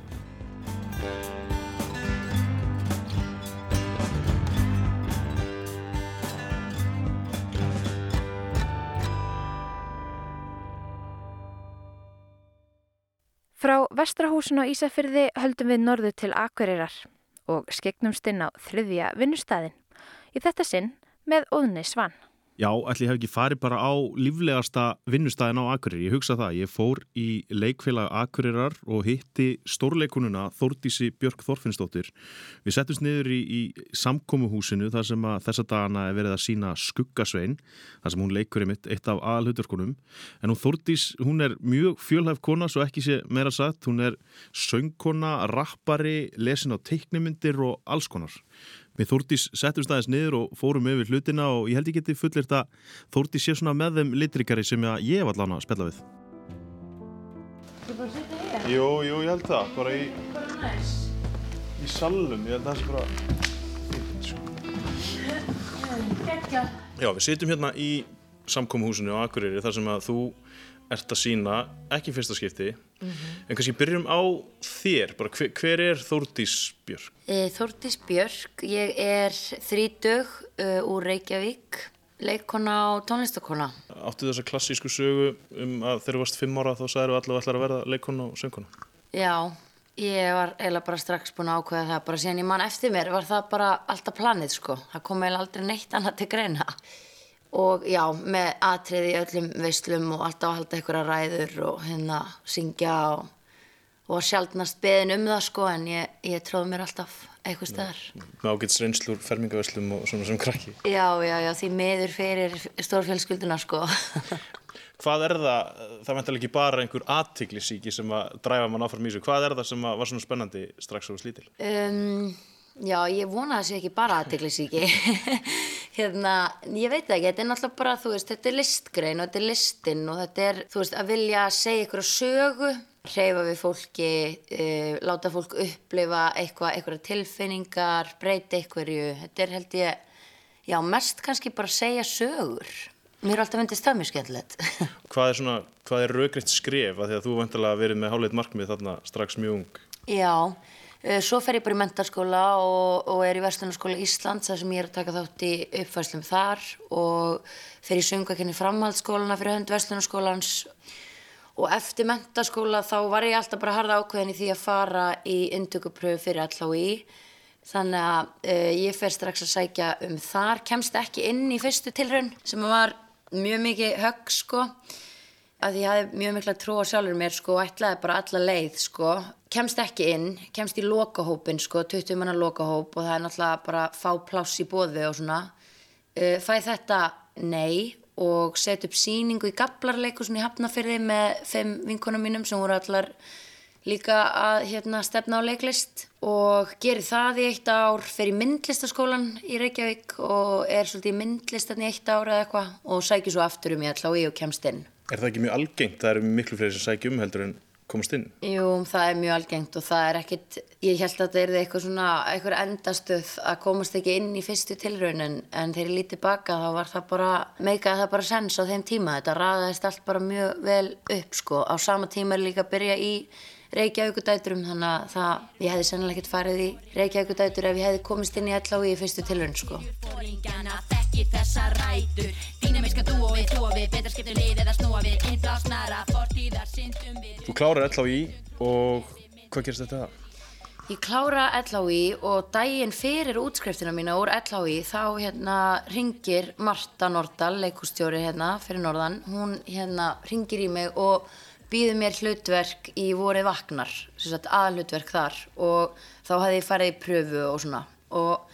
Frá Vestrahúsin á Ísafyrði höldum við norður til Akureyrar og skegnumst inn á þriðja vinnustæðin. Í þetta sinn með Óðni Svann. Já, ég hef ekki farið bara á líflegasta vinnustæðin á Akureyri. Ég hugsa það. Ég fór í leikfélag Akureyrar og hitti stórleikununa Þórdísi Björk Þorfinnsdóttir. Við settumst niður í, í samkómuhúsinu þar sem að þessa dagana er verið að sína skuggasvein, þar sem hún leikur einmitt eitt af aðalhuturkonum. En hún Þórdís, hún er mjög fjölhæf kona, svo ekki sé meira sagt. Hún er söngkona, rappari, lesin á teiknimyndir og alls konar. Við Þórdís settum staðis niður og fórum yfir hlutina og ég held ég geti fullir þetta Þórdís sé svona með þeim litrikari sem ég hef allan að spella við. Þú bara sitja hér? Jú, jú, ég held það. Bara í, er næst? í salum, ég held það sé bara fínt, sko. Gekkja. Já, við sitjum hérna í samkómuhúsinu á Akureyri þar sem að þú ert að sína, ekki fyrsta skipti, en kannski byrjum á þér, bara hver, hver er Þórdís Björk? E, Þórdís Björk, ég er þrítug uh, úr Reykjavík, leikona og tónlistakona. Áttu þessa klassísku sögu um að þegar þú varst fimm ára þá sagður allavega ætlar að verða leikona og söngkona? Já, ég var eiginlega bara strax búin að ákveða það, bara síðan ég man eftir mér var það bara alltaf planið sko, það kom eiginlega aldrei neitt annað til greina. Og já, með atriði í öllum veislum og alltaf að halda einhverja ræður og hérna syngja og, og var sjaldnast beðin um það sko en ég, ég tróði mér alltaf eitthvað staðar. Með ágæts reynslur, fermingaveslum og svona sem krakki. Já, já, já, því miður fyrir stórfjölskylduna sko. Hvað er það, það vendilega ekki bara einhver aðtiklisíki sem að dræfa mann áfram í þessu, hvað er það sem var svona spennandi strax á slítil? Um, já, ég vona að það sé ekki bara aðtiklisíki. hérna, ég veit ekki, þetta er náttúrulega bara, þú veist, þetta er listgrein og þetta er listin og þetta er, þú veist, að vilja segja ykkur sögu, hreyfa við fólki, uh, láta fólk upplifa eitthvað, eitthvað tilfinningar, breyta einhverju, þetta er held ég, já, mest kannski bara segja sögur. Mér er alltaf myndist það mjög skemmtilegt. hvað er svona, hvað er raugriðt skref að því að þú vendilega verið með hálfleitt markmið þarna strax mjög ung? Já, svo fer ég bara í mentarskóla og, og er í Vestunarskóla Íslands þar sem ég er að taka þátt í uppfæslum þar og fer í söngakenni framhaldsskólana fyrir hönd Vestunarskólans og eftir mentarskóla þá var ég alltaf bara harda ákveðin í því að fara í indökupröfu fyrir allá þannig að uh, ég fer strax að sækja um þar, kemst ekki inn í fyrstu tilraun sem var mjög mikið högg sko að ég hafði mjög mikla trú á sjálfur mér sko og ætlaði bara alla leið sko kemst ekki inn, kemst í lokahópin sko 20 manna lokahóp og það er náttúrulega bara fá pláss í bóði og svona uh, fæ þetta nei og set upp síningu í gablarleiku svona í hafnafyrði með fimm vinkunum mínum sem voru allar líka að hérna, stefna á leiklist og gerir það í eitt ár, fer í myndlistaskólan í Reykjavík og er svolítið í myndlistan í eitt ár eða eitthvað og sækir svo aftur um ég allá í og kemst inn. Er það ekki mjög algengt? Það eru miklu fleiri sem sækjum heldur en komast inn? Jú, það er mjög algengt og það er ekkit, ég held að það er eitthvað svona, eitthvað endastöð að komast ekki inn í fyrstu tilraunin en þegar ég lítið baka þá var það bara, meika það bara sens á þeim tíma, þetta raðaðist allt bara mjög vel upp sko, á sama tíma er líka að byrja í Reykjavíkudæturum þannig að það, ég hefði sennilega ekkert farið í Reykjavíkudætur ef ég hefði komist inn í allá í fyrstu tilhörn sko. Þú klárar allá í og hvað gerst þetta það? Ég klára LHI og daginn fyrir útskriftina mína úr LHI þá hérna ringir Marta Nordal, leikustjóri hérna fyrir Norðan, hún hérna ringir í mig og býði mér hlutverk í vorið vaknar, aðhlutverk þar og þá hefði ég farið í pröfu og svona og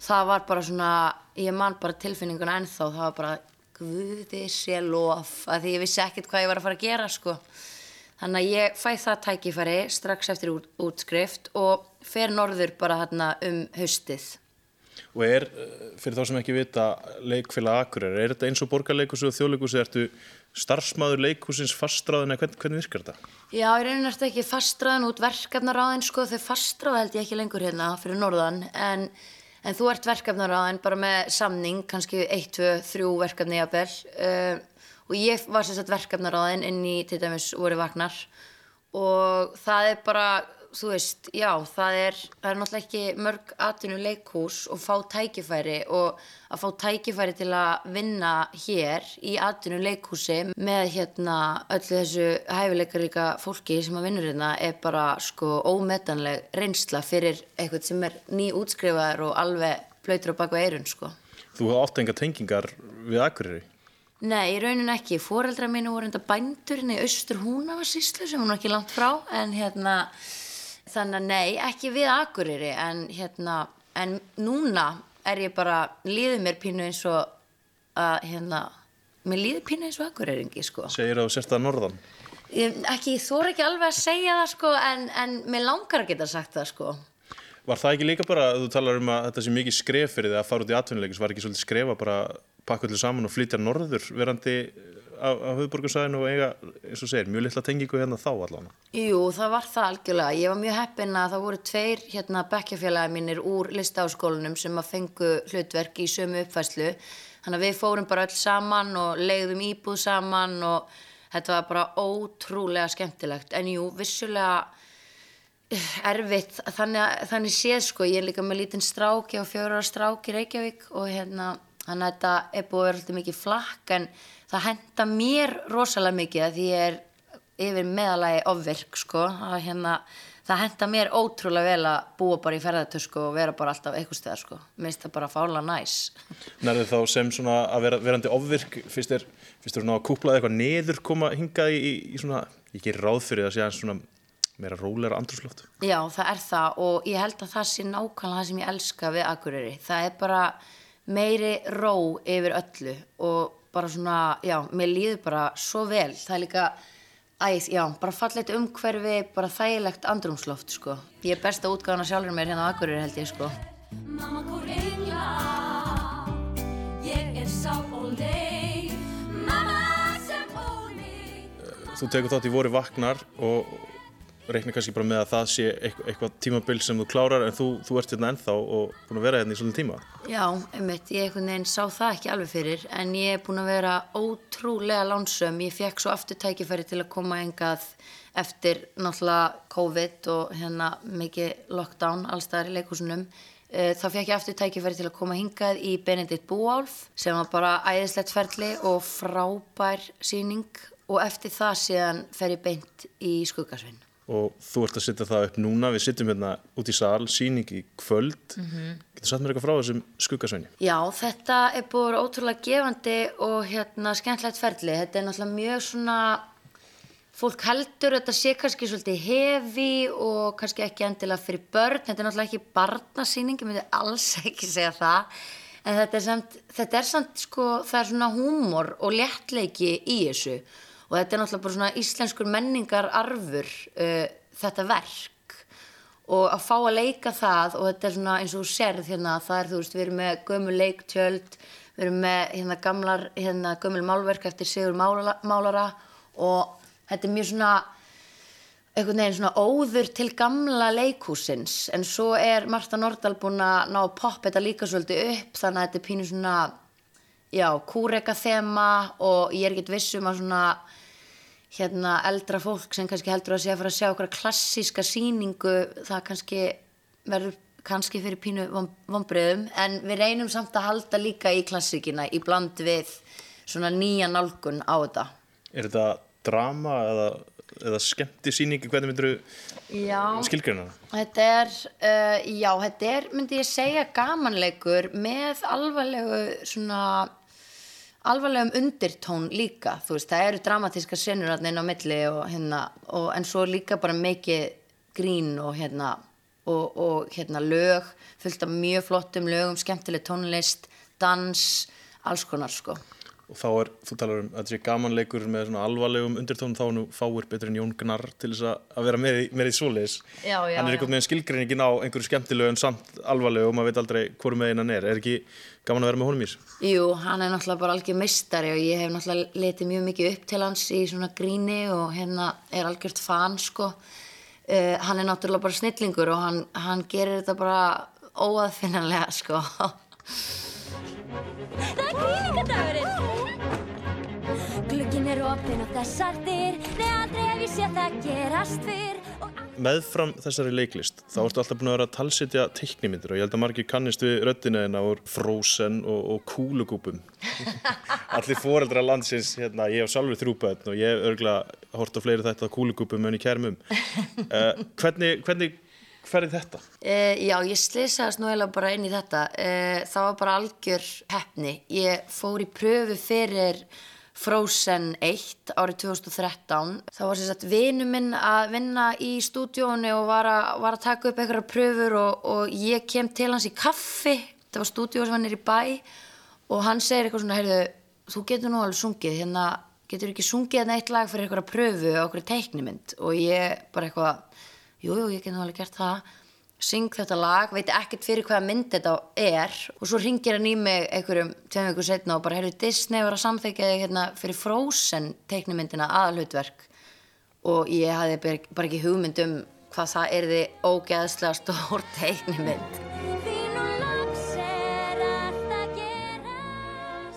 það var bara svona, ég man bara tilfinninguna ennþá, það var bara guði sé lof að því ég vissi ekkert hvað ég var að fara að gera sko. Þannig að ég fæ það tækifæri strax eftir út, útskrift og fer norður bara hérna um haustið. Og er, eh, fyrir þá sem ekki vita, leikfélag Akureyri, er þetta eins og borgarleikusi og þjóðleikusi, ertu starfsmáður leikúsins fastráðin eða hvern, hvernig virkar þetta? Já, ég reynir þetta ekki fastráðin út verkefnaráðin sko, þau fastráði held ég ekki lengur hérna fyrir norðan en, en þú ert verkefnaráðin bara með samning, kannski 1, 2, 3 verkefni jafnvel uh, og ég var sérstaklega verkefnaráðin inn í til dæmis voru vagnar og það er bara þú veist, já, það er, það er náttúrulega ekki mörg atvinnu leikhús og fá tækifæri og að fá tækifæri til að vinna hér í atvinnu leikhúsi með hérna öllu þessu hæfileikaríka fólki sem að vinnur hérna er bara sko ómetanleg reynsla fyrir eitthvað sem er ný útskrifaður og alveg blöytur á baka eirun sko. Þú hafa átt enga tengingar við Akureyri? Nei, í raunin ekki. Fóreldra mínu voru enda bændurinn í austur húnavarsíslu sem hún er ekki langt frá en hérna þannig að nei, ekki við Akureyri en hérna, en núna er ég bara, líður mér pínu eins og að hérna mér líður pínu eins og Akureyringi sko Segir það sérstað norðan? Ég, ekki, þú er ekki alveg að segja það sko en, en mér langar að geta sagt það sko Var það ekki líka bara, þú talar um að þetta sé mikið skref fyrir þig að fara út í atvinnuleikus, var ekki svolítið skrefa bara pakka allir saman og flytja norður verandi á, höfðborgarsæðinu og eiga, eins og segir, mjög litla tengingu hérna þá allavega? Jú, það var það algjörlega. Ég var mjög heppin að það voru tveir hérna bekkjafélagi mínir úr listaháskólanum sem að fengu hlutverk í sömu uppfæslu. Þannig að við fórum bara öll saman og leiðum íbúð saman og þetta var bara ótrúlega skemmtilegt. En jú, vissulega eh, erfitt, þannig, þannig séð sko, ég er líka með lítinn stráki og fjóra stráki Reykjavík og hérna, þannig að þetta er búið að vera alltaf mikið flakk en það henda mér rosalega mikið að því ég er yfir meðalagi ofvirk sko. Að hérna það henda mér ótrúlega vel að búa bara í ferðartösku og vera bara alltaf eitthvað stæðar sko. Minnst það bara fála næs. Nærðu þá sem svona að vera, verandi ofvirk fyrst er, fyrst er svona að kúplaði eitthvað neður koma hingað í, í svona ég gerir ráð fyrir það að segja svona meira róleira andrúsloft Já það er það og ég held að það sé nákvæmlega það sem ég elska við Akureyri. Það er bara meiri ró yfir öllu og bara svona, já, mér líður bara svo vel, það er líka æð, já, bara fallet umhverfi bara þægilegt andrumsloft, sko. Ég er besta útgáðan að sjálfur mér hérna á Akureyri held ég, sko. Mamma gór engla Ég er sá og leið. Mamma sem óni Þú tekur þátt í voru vaknar og reikna kannski bara með að það sé eitthvað, eitthvað tímabil sem þú klárar en þú, þú ert hérna ennþá og búin að vera hérna í svolítið tíma. Já, einmitt, ég einhvern veginn sá það ekki alveg fyrir en ég er búin að vera ótrúlega lánsöm. Ég fekk svo aftur tækifæri til að koma engað eftir náttúrulega COVID og hérna mikið lockdown allstaðar í leikusunum. Þá fekk ég aftur tækifæri til að koma hingað í Benedikt Búálf sem var bara æðislegt ferli og frábær síning og eftir það síðan fer ég beint í skuggasvinn og þú ert að setja það upp núna. Við sittum hérna út í sal, síning í kvöld. Mm -hmm. getur satt mér eitthvað frá þessum skuggasveini? Já, þetta er búin ótrúlega gefandi og hérna skemmtlegt ferli. Þetta er náttúrulega mjög svona fólk heldur þetta sé kannski svolítið hefi og kannski ekki endilega fyrir börn, þetta er náttúrulega ekki barnasýning, ég myndi alls ekki segja það. En þetta er samt, þetta er samt sko, það er svona húmor og léttleiki í þessu og þetta er náttúrulega bara svona íslenskur menningar arfur uh, þetta verk. Og að fá að leika það og þetta er svona eins og sérð hérna það er þú veist við erum með gömul leiktjöld við erum með hérna gamlar hérna gömul málverk eftir Sigur málara, málara. Og þetta er mjög svona einhvern veginn svona óður til gamla leikhúsins en svo er Marta Nordal búin að ná að poppa þetta líka svolítið upp þannig að þetta er pínu svona já, kúreka þema og ég er ekkert vissum að svona hérna eldra fólk sem kannski heldur að sé að fara að sjá okkar klassíska síningu það kannski verður kannski fyrir pínu vonbreiðum en við reynum samt að halda líka í klassíkina í bland við svona nýja nálgun á þetta. Er þetta drama eða, eða skemmti síningi, hvernig myndur þú skilgjörna það? Þetta er, uh, já, þetta er myndi ég segja gamanleikur með alvarlegu svona alvarlegum undirtón líka þú veist, það eru dramatíska senur inn á milli og hérna og, en svo líka bara mikið grín og hérna og, og hérna lög fullt af mjög flottum lögum, skemmtileg tónlist dans, alls konar sko og þá er, þú talar um að þetta sé gamanleikur með svona alvarlegum undirtón þá nú fáir betur en Jón Gnarr til þess að vera með, með í svoleiðis. Hann er einhvern veginn skilgreiningin á einhverju skemmtilegu en samt alvarlegu og maður veit aldrei hvoru með einan er, er ekki gaman að vera með honum í þessu? Jú, hann er náttúrulega bara algjör mistari og ég hef náttúrulega letið mjög mikið upp til hans í svona gríni og hérna er algjört fan sko. Uh, hann er náttúrulega bara snillingur og hann, hann gerir þetta bara óaðfinnanlega sko. Það er er opinn og þessar dyr Nei, aldrei hef ég séð það gerast fyrr Meðfram þessari leiklist þá ertu alltaf búin að vera að talsitja teiknimyndir og ég held að margir kannist við röddina hérna úr Frozen og, og kúlugúpum Allir foreldra landsins hérna, ég hef sjálfur þrjúpaðin og ég hef örgulega hort á fleiri þetta kúlugúpum en í kærmum uh, Hvernig, hvernig hverði þetta? Uh, já, ég slisaðast nú eiginlega bara inn í þetta. Uh, það var bara algjör hefni. Ég fór í pröfu fyrir Frozen 1 árið 2013. Það var sagt vinu minn að vinna í stúdíónu og var að, var að taka upp einhverja pröfur og, og ég kem til hans í kaffi. Það var stúdíó sem hann er í bæ og hann segir eitthvað svona, heyrðu, þú getur nú alveg sungið, hérna getur ekki sungið hérna eitt lag fyrir einhverja pröfu á einhverju teiknimynd og ég bara eitthvað jújú, jú, ég get nú alveg gert það syng þetta lag, veit ekkert fyrir hvaða mynd þetta er og svo ringir hann í mig einhverjum tveim vikur setna og bara heyrðu Disney var að samþekja þig hérna fyrir Frozen teiknumyndina aðalhutverk og ég hafði bara ekki hugmynd um hvað það er því ógeðslega stór teiknumynd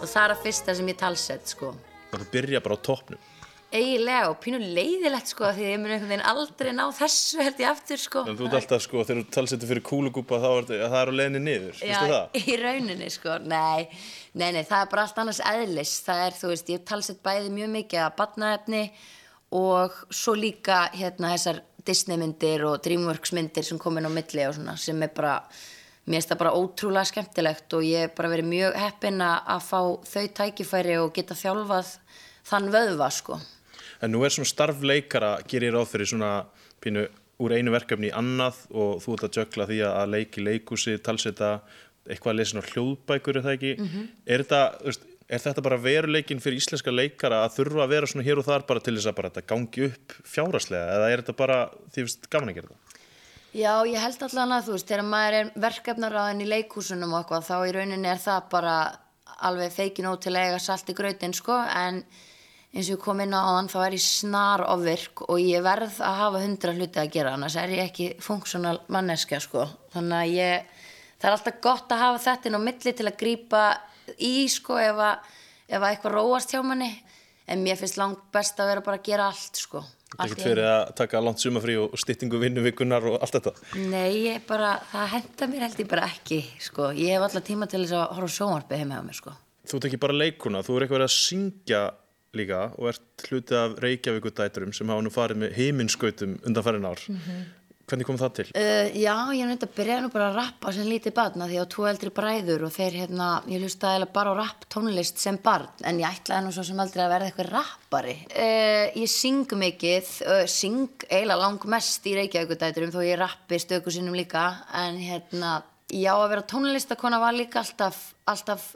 og það er að fyrsta sem ég talsett sko. Það byrja bara á toppnum eiginlega og pínu leiðilegt sko því ég mun einhvern veginn aldrei ná þessu held ég aftur sko. En þú ert alltaf sko þegar þú talsetur fyrir kúlugúpa þá er það er á leginni niður, Já, vistu það? í rauninni sko, nei, nei, nei það er bara allt annars eðlis, það er þú veist ég talset bæði mjög mikið að badnaefni og svo líka hérna þessar Disney myndir og Dreamworks myndir sem komin á milli og svona sem er bara mér finnst það bara ótrúlega skemmtilegt og ég er bara verið mjög heppin að fá þau tækifæri og geta þjálfað þann vöðva sko En nú er svona starfleikara, gerir ráð fyrir svona pínu úr einu verkefni í annað og þú ert að jökla því að leiki leikúsi, talseta, eitthvað að lesa svona hljóðbækur er það ekki? Mm -hmm. Er þetta, Er þetta bara veruleikin fyrir íslenska leikara að þurfa að vera svona hér og þar bara til þess að bara þetta gangi upp fjáraslega eða er þetta bara, því finnst gaman að gera þetta? Já, ég held allan að þú veist, þegar maður er verkefnaráðin í leikhúsunum og eitthvað, þá í rauninni er það bara alveg feikin út til að eiga salt í gröðin, sko, en eins og ég kom inn á hann, þá er ég snar ofvirk og ég verð að hafa hundra hluti að gera, annars er ég ekki funksjónal manneskja, sko, þannig að ég, það er alltaf gott að hafa þetta inn á milli til að grýpa í, sko, ef að, ef að eitthvað róast hjá manni, en mér finnst langt best að vera bara að gera allt, sko. Þetta er ekkert fyrir að taka langt sumafrí og styttingu vinnuvikunar og allt þetta? Nei, ég bara, það henda mér held ég bara ekki, sko. Ég hef alltaf tíma til þess að horfa sjónvarpi heim með mér, sko. Þú ekki bara leikuna, þú er eitthvað að syngja líka og ert hlutið af Reykjavíkudæturum sem hafa nú farið með heiminskautum undanfærin ár. Mm -hmm. Hvernig kom það til? Uh, já, ég myndi að byrja nú bara að rappa sem lítið barna því að tvo eldri bræður og þeir hérna, ég hlustaði bara á rapp tónlist sem barn en ég ætlaði nú svo sem aldrei að verða eitthvað rappari. Uh, ég syng mikið, uh, syng eiginlega langmest í Reykjavíkudæturum þó ég rappi stöku sinnum líka en hérna, já að vera tónlistakona var líka alltaf, alltaf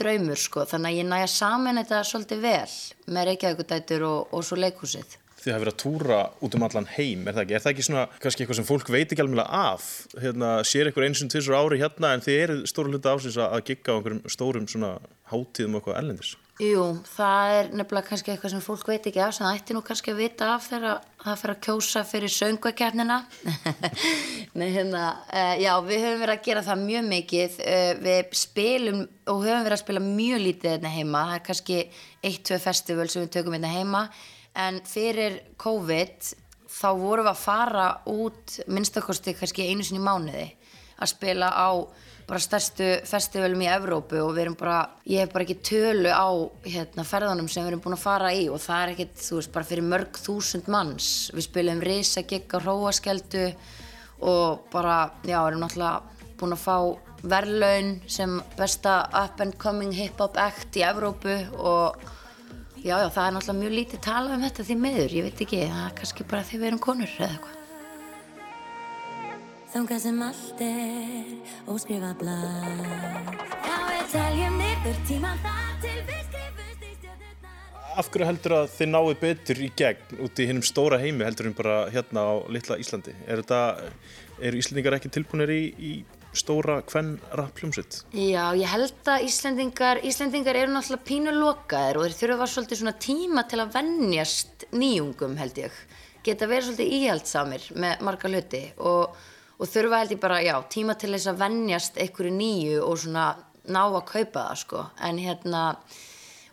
draumur sko þannig að ég næja saman þetta svolítið vel með Reykjavíkudætur og, og svo leikhúsið þið hafa verið að túra út um allan heim, er það ekki? Er það ekki svona kannski eitthvað sem fólk veit ekki alveg af? Hérna, sér eitthvað eins og tvisur ári hérna en þið eru stóru hluta ásins að gigga á einhverjum stórum svona hátíðum og eitthvað ellendis? Jú, það er nefnilega kannski eitthvað sem fólk veit ekki af sem það ætti nú kannski að vita af þegar það fyrir að kjósa fyrir söngvakefnina Nei, hérna uh, já, við höfum verið að gera það mjög mikið uh, við spilum og höfum verið að spila mjög lítið hérna heima. Það er kannski eitt, tvei festival sem við tökum hérna heima. En fyrir COVID þá vorum við að fara út minnstakosti kannski einu sinni mánuði að spila á bara stærstu festivalum í Evrópu og við erum bara, ég hef bara ekki tölu á hérna, ferðanum sem við erum búin að fara í og það er ekkert, þú veist, bara fyrir mörg þúsund manns, við spilum risa gig á Róaskeldu og bara, já, erum náttúrulega búin að fá verðlaun sem besta up and coming hip hop act í Evrópu og Já, já, það er náttúrulega mjög lítið talað um þetta því meður, ég veit ekki, það er kannski bara því við erum konur eða eitthvað. Þánga sem allt er óskrifa blad Já, við teljum niður tíma þar til við skrifumst í stjórnirnar Af hverju heldur að þið náðu betur í gegn út í hinnum stóra heimi heldur en bara hérna á litla Íslandi? Er þetta, eru Íslandingar ekki tilbúinir í, í stóra hvern rappljómsitt? Já, ég held að Íslendingar, Íslendingar eru náttúrulega pínu lokaðir og þeir þurfa svolítið svona tíma til að vennjast nýjungum held ég. Geta verið svolítið íhjaldsamir með marga hluti og, og þurfa held ég bara, já, tíma til þess að vennjast einhverju nýju og svona ná að kaupa það sko. En hérna,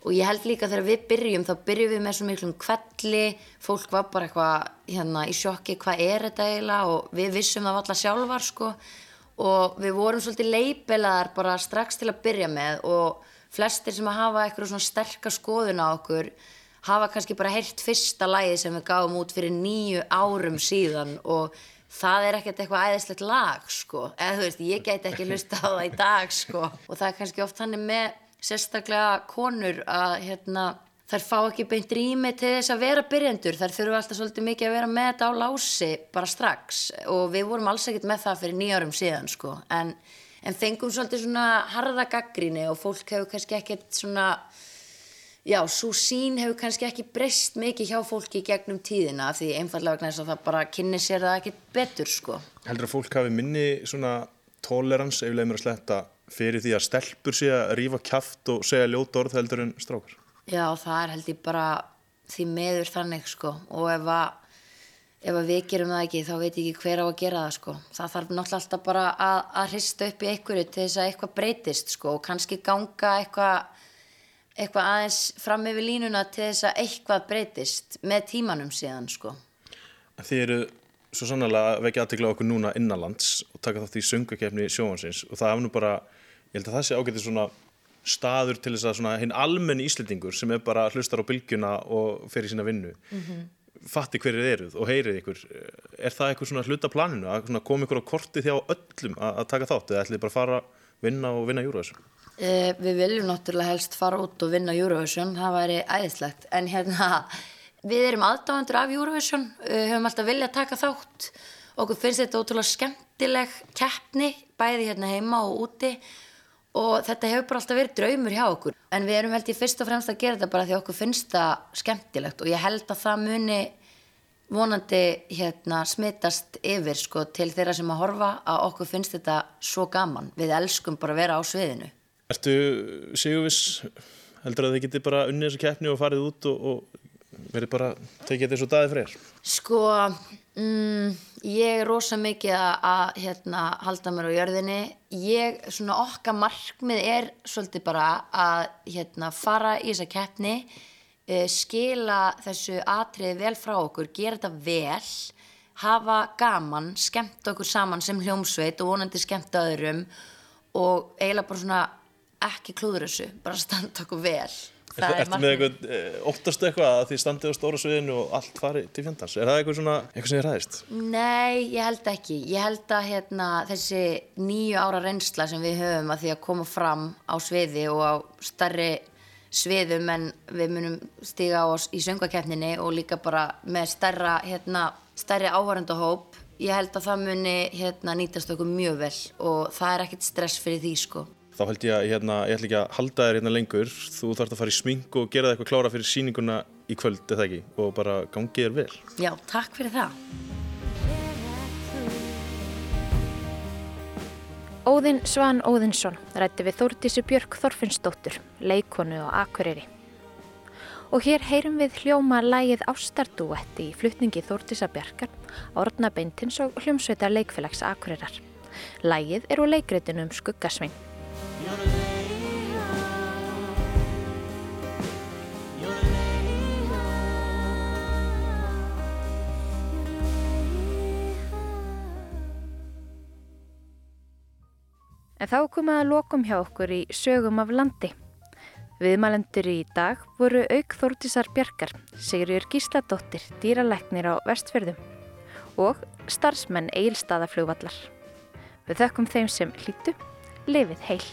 og ég held líka þegar við byrjum, þá byrjum við með svo miklum kvelli, fólk var bara eitthvað hérna í sjokki, hvað er þetta eiginlega? Og við vissum það alltaf sjálfar sko. Og við vorum svolítið leipelaðar bara strax til að byrja með. Og flestir sem að hafa eitthvað svona sterkar skoðun á okkur hafa kannski bara heyrt fyrsta lægi sem við gáum út fyrir nýju árum síðan. Og það er ekkert eitthvað æðislegt lag sko, eða þú veist, ég gæti ekki hlusta á það í dag sko. Og það er kannski oft hann með sérstaklega konur að hérna þær fá ekki beint rými til þess að vera byrjendur, þær þurfu alltaf svolítið mikið að vera með þetta á lási bara strax. Og við vorum alls ekkert með það fyrir nýjárum síðan sko. En, en fengum svolítið svona harða gaggríni og fólk hefur kannski ekkert svona já, svo sín hefur kannski ekki breyst mikið hjá fólki gegnum tíðina því einfallega vegna þess að það bara kynni sér það ekkert betur sko. Heldur að fólk hafi minni svona tolerans ef leið mér að sletta fyrir því að stelpur sé að rífa kæft og segja ljóta orð heldur en strákar? Já, það er held ég bara því meður þannig sko og ef að, ef við gerum það ekki þá veit ég ekki hver á að gera það sko. Það þarf náttúrulega alltaf bara að, að hrista upp í einhverju til þess að eitthvað breytist sko og kannski ganga eitthvað eitthvað aðeins fram yfir línuna til þess að eitthvað breytist með tímanum síðan sko. Þið eru svo sannlega að vekja aðtegla okkur núna innanlands og taka þátt í söngakefni sjóhansins og það nú bara, ég held að það sé ágætið svona staður til þess að svona hinn almenn íslendingur sem er bara hlustar á bylgjuna og fer í sína vinnu mm -hmm. fatti hverju eruð og heyrið ykkur er það eitthvað svona hlutaplaninu að koma ykkur á korti þjá öllum að, taka þátt eða ætlið bara fara vinna og vinna Eurovision? Eh, við viljum náttúrulega helst fara út og vinna Eurovision það væri æðislegt. En hérna við erum aðdáðandur af Eurovision uh, höfum alltaf viljað taka þátt. Okkur finnst þetta ótrúlega skemmtileg keppni bæði hérna heima og úti. Og þetta hefur bara alltaf verið draumur hjá okkur. En við erum held ég fyrst og fremst að gera þetta bara því okkur finnst það skemmtilegt. Og ég held að það muni vonandi hérna smittast yfir sko til þeirra sem að horfa að okkur finnst þetta svo gaman. Við elskum bara að vera á sviðinu Ertu Sigurvis heldur að þið geti bara unnið þessu keppni og farið út og, og verið bara tekið og daði freyr? Sko, mm, ég er rosa mikið að, hérna, halda mér á jörðinni. Ég, svona okkar markmið er svolítið bara að hérna, fara í þessa keppni, uh, skila þessu atriði vel frá okkur, gera þetta vel, hafa gaman, skemmt okkur saman sem hljómsveit og vonandi skemmt öðrum og eiginlega bara svona ekki klúður þessu, bara standa okkur vel. Er, ertu með eitthvað, eh, óttastu eitthvað að þið standið á stóra sviðinu og allt farið til fjandans? Er það eitthvað svona, eitthvað sem þið ræðist? Nei, ég held ekki. Ég held að hérna, þessi nýju ára reynsla sem við höfum að því að koma fram á sviði og á starri sviðum en við munum stiga á oss í söngakeppninni og líka bara með starra, hérna, starri áhörendahóp. Ég held að það muni hérna, nýtast okkur mjög vel og það er ekkert stress fyrir því sko þá held ég að hérna, ég ætla ekki að halda þér hérna lengur. Þú þarfst að fara í smink og gera það eitthvað klára fyrir síninguna í kvöld, eða ekki? Og bara gangið þér vel. Já, takk fyrir það. Óðinn Svan Óðinsson rætti við Þórtísi Björk Þorfinnsdóttur leikonu og akureyri. Og hér heyrum við hljóma lægið Ástardúetti í flutningi Þórtísa Björkar Orna Beintins og hljómsveitar leikfélags akureyrar. Lægið er úr leikreitinu um skuggasvein En þá komum að lokum hjá okkur í sögum af landi. Viðmælendur í dag voru auk Þórtísar Bjarkar, Sigurður Gísladóttir, dýraleknir á vestfjörðum og starfsmenn Eilstaðaflugvallar. Við þökkum þeim sem hlýtu, lifið heil.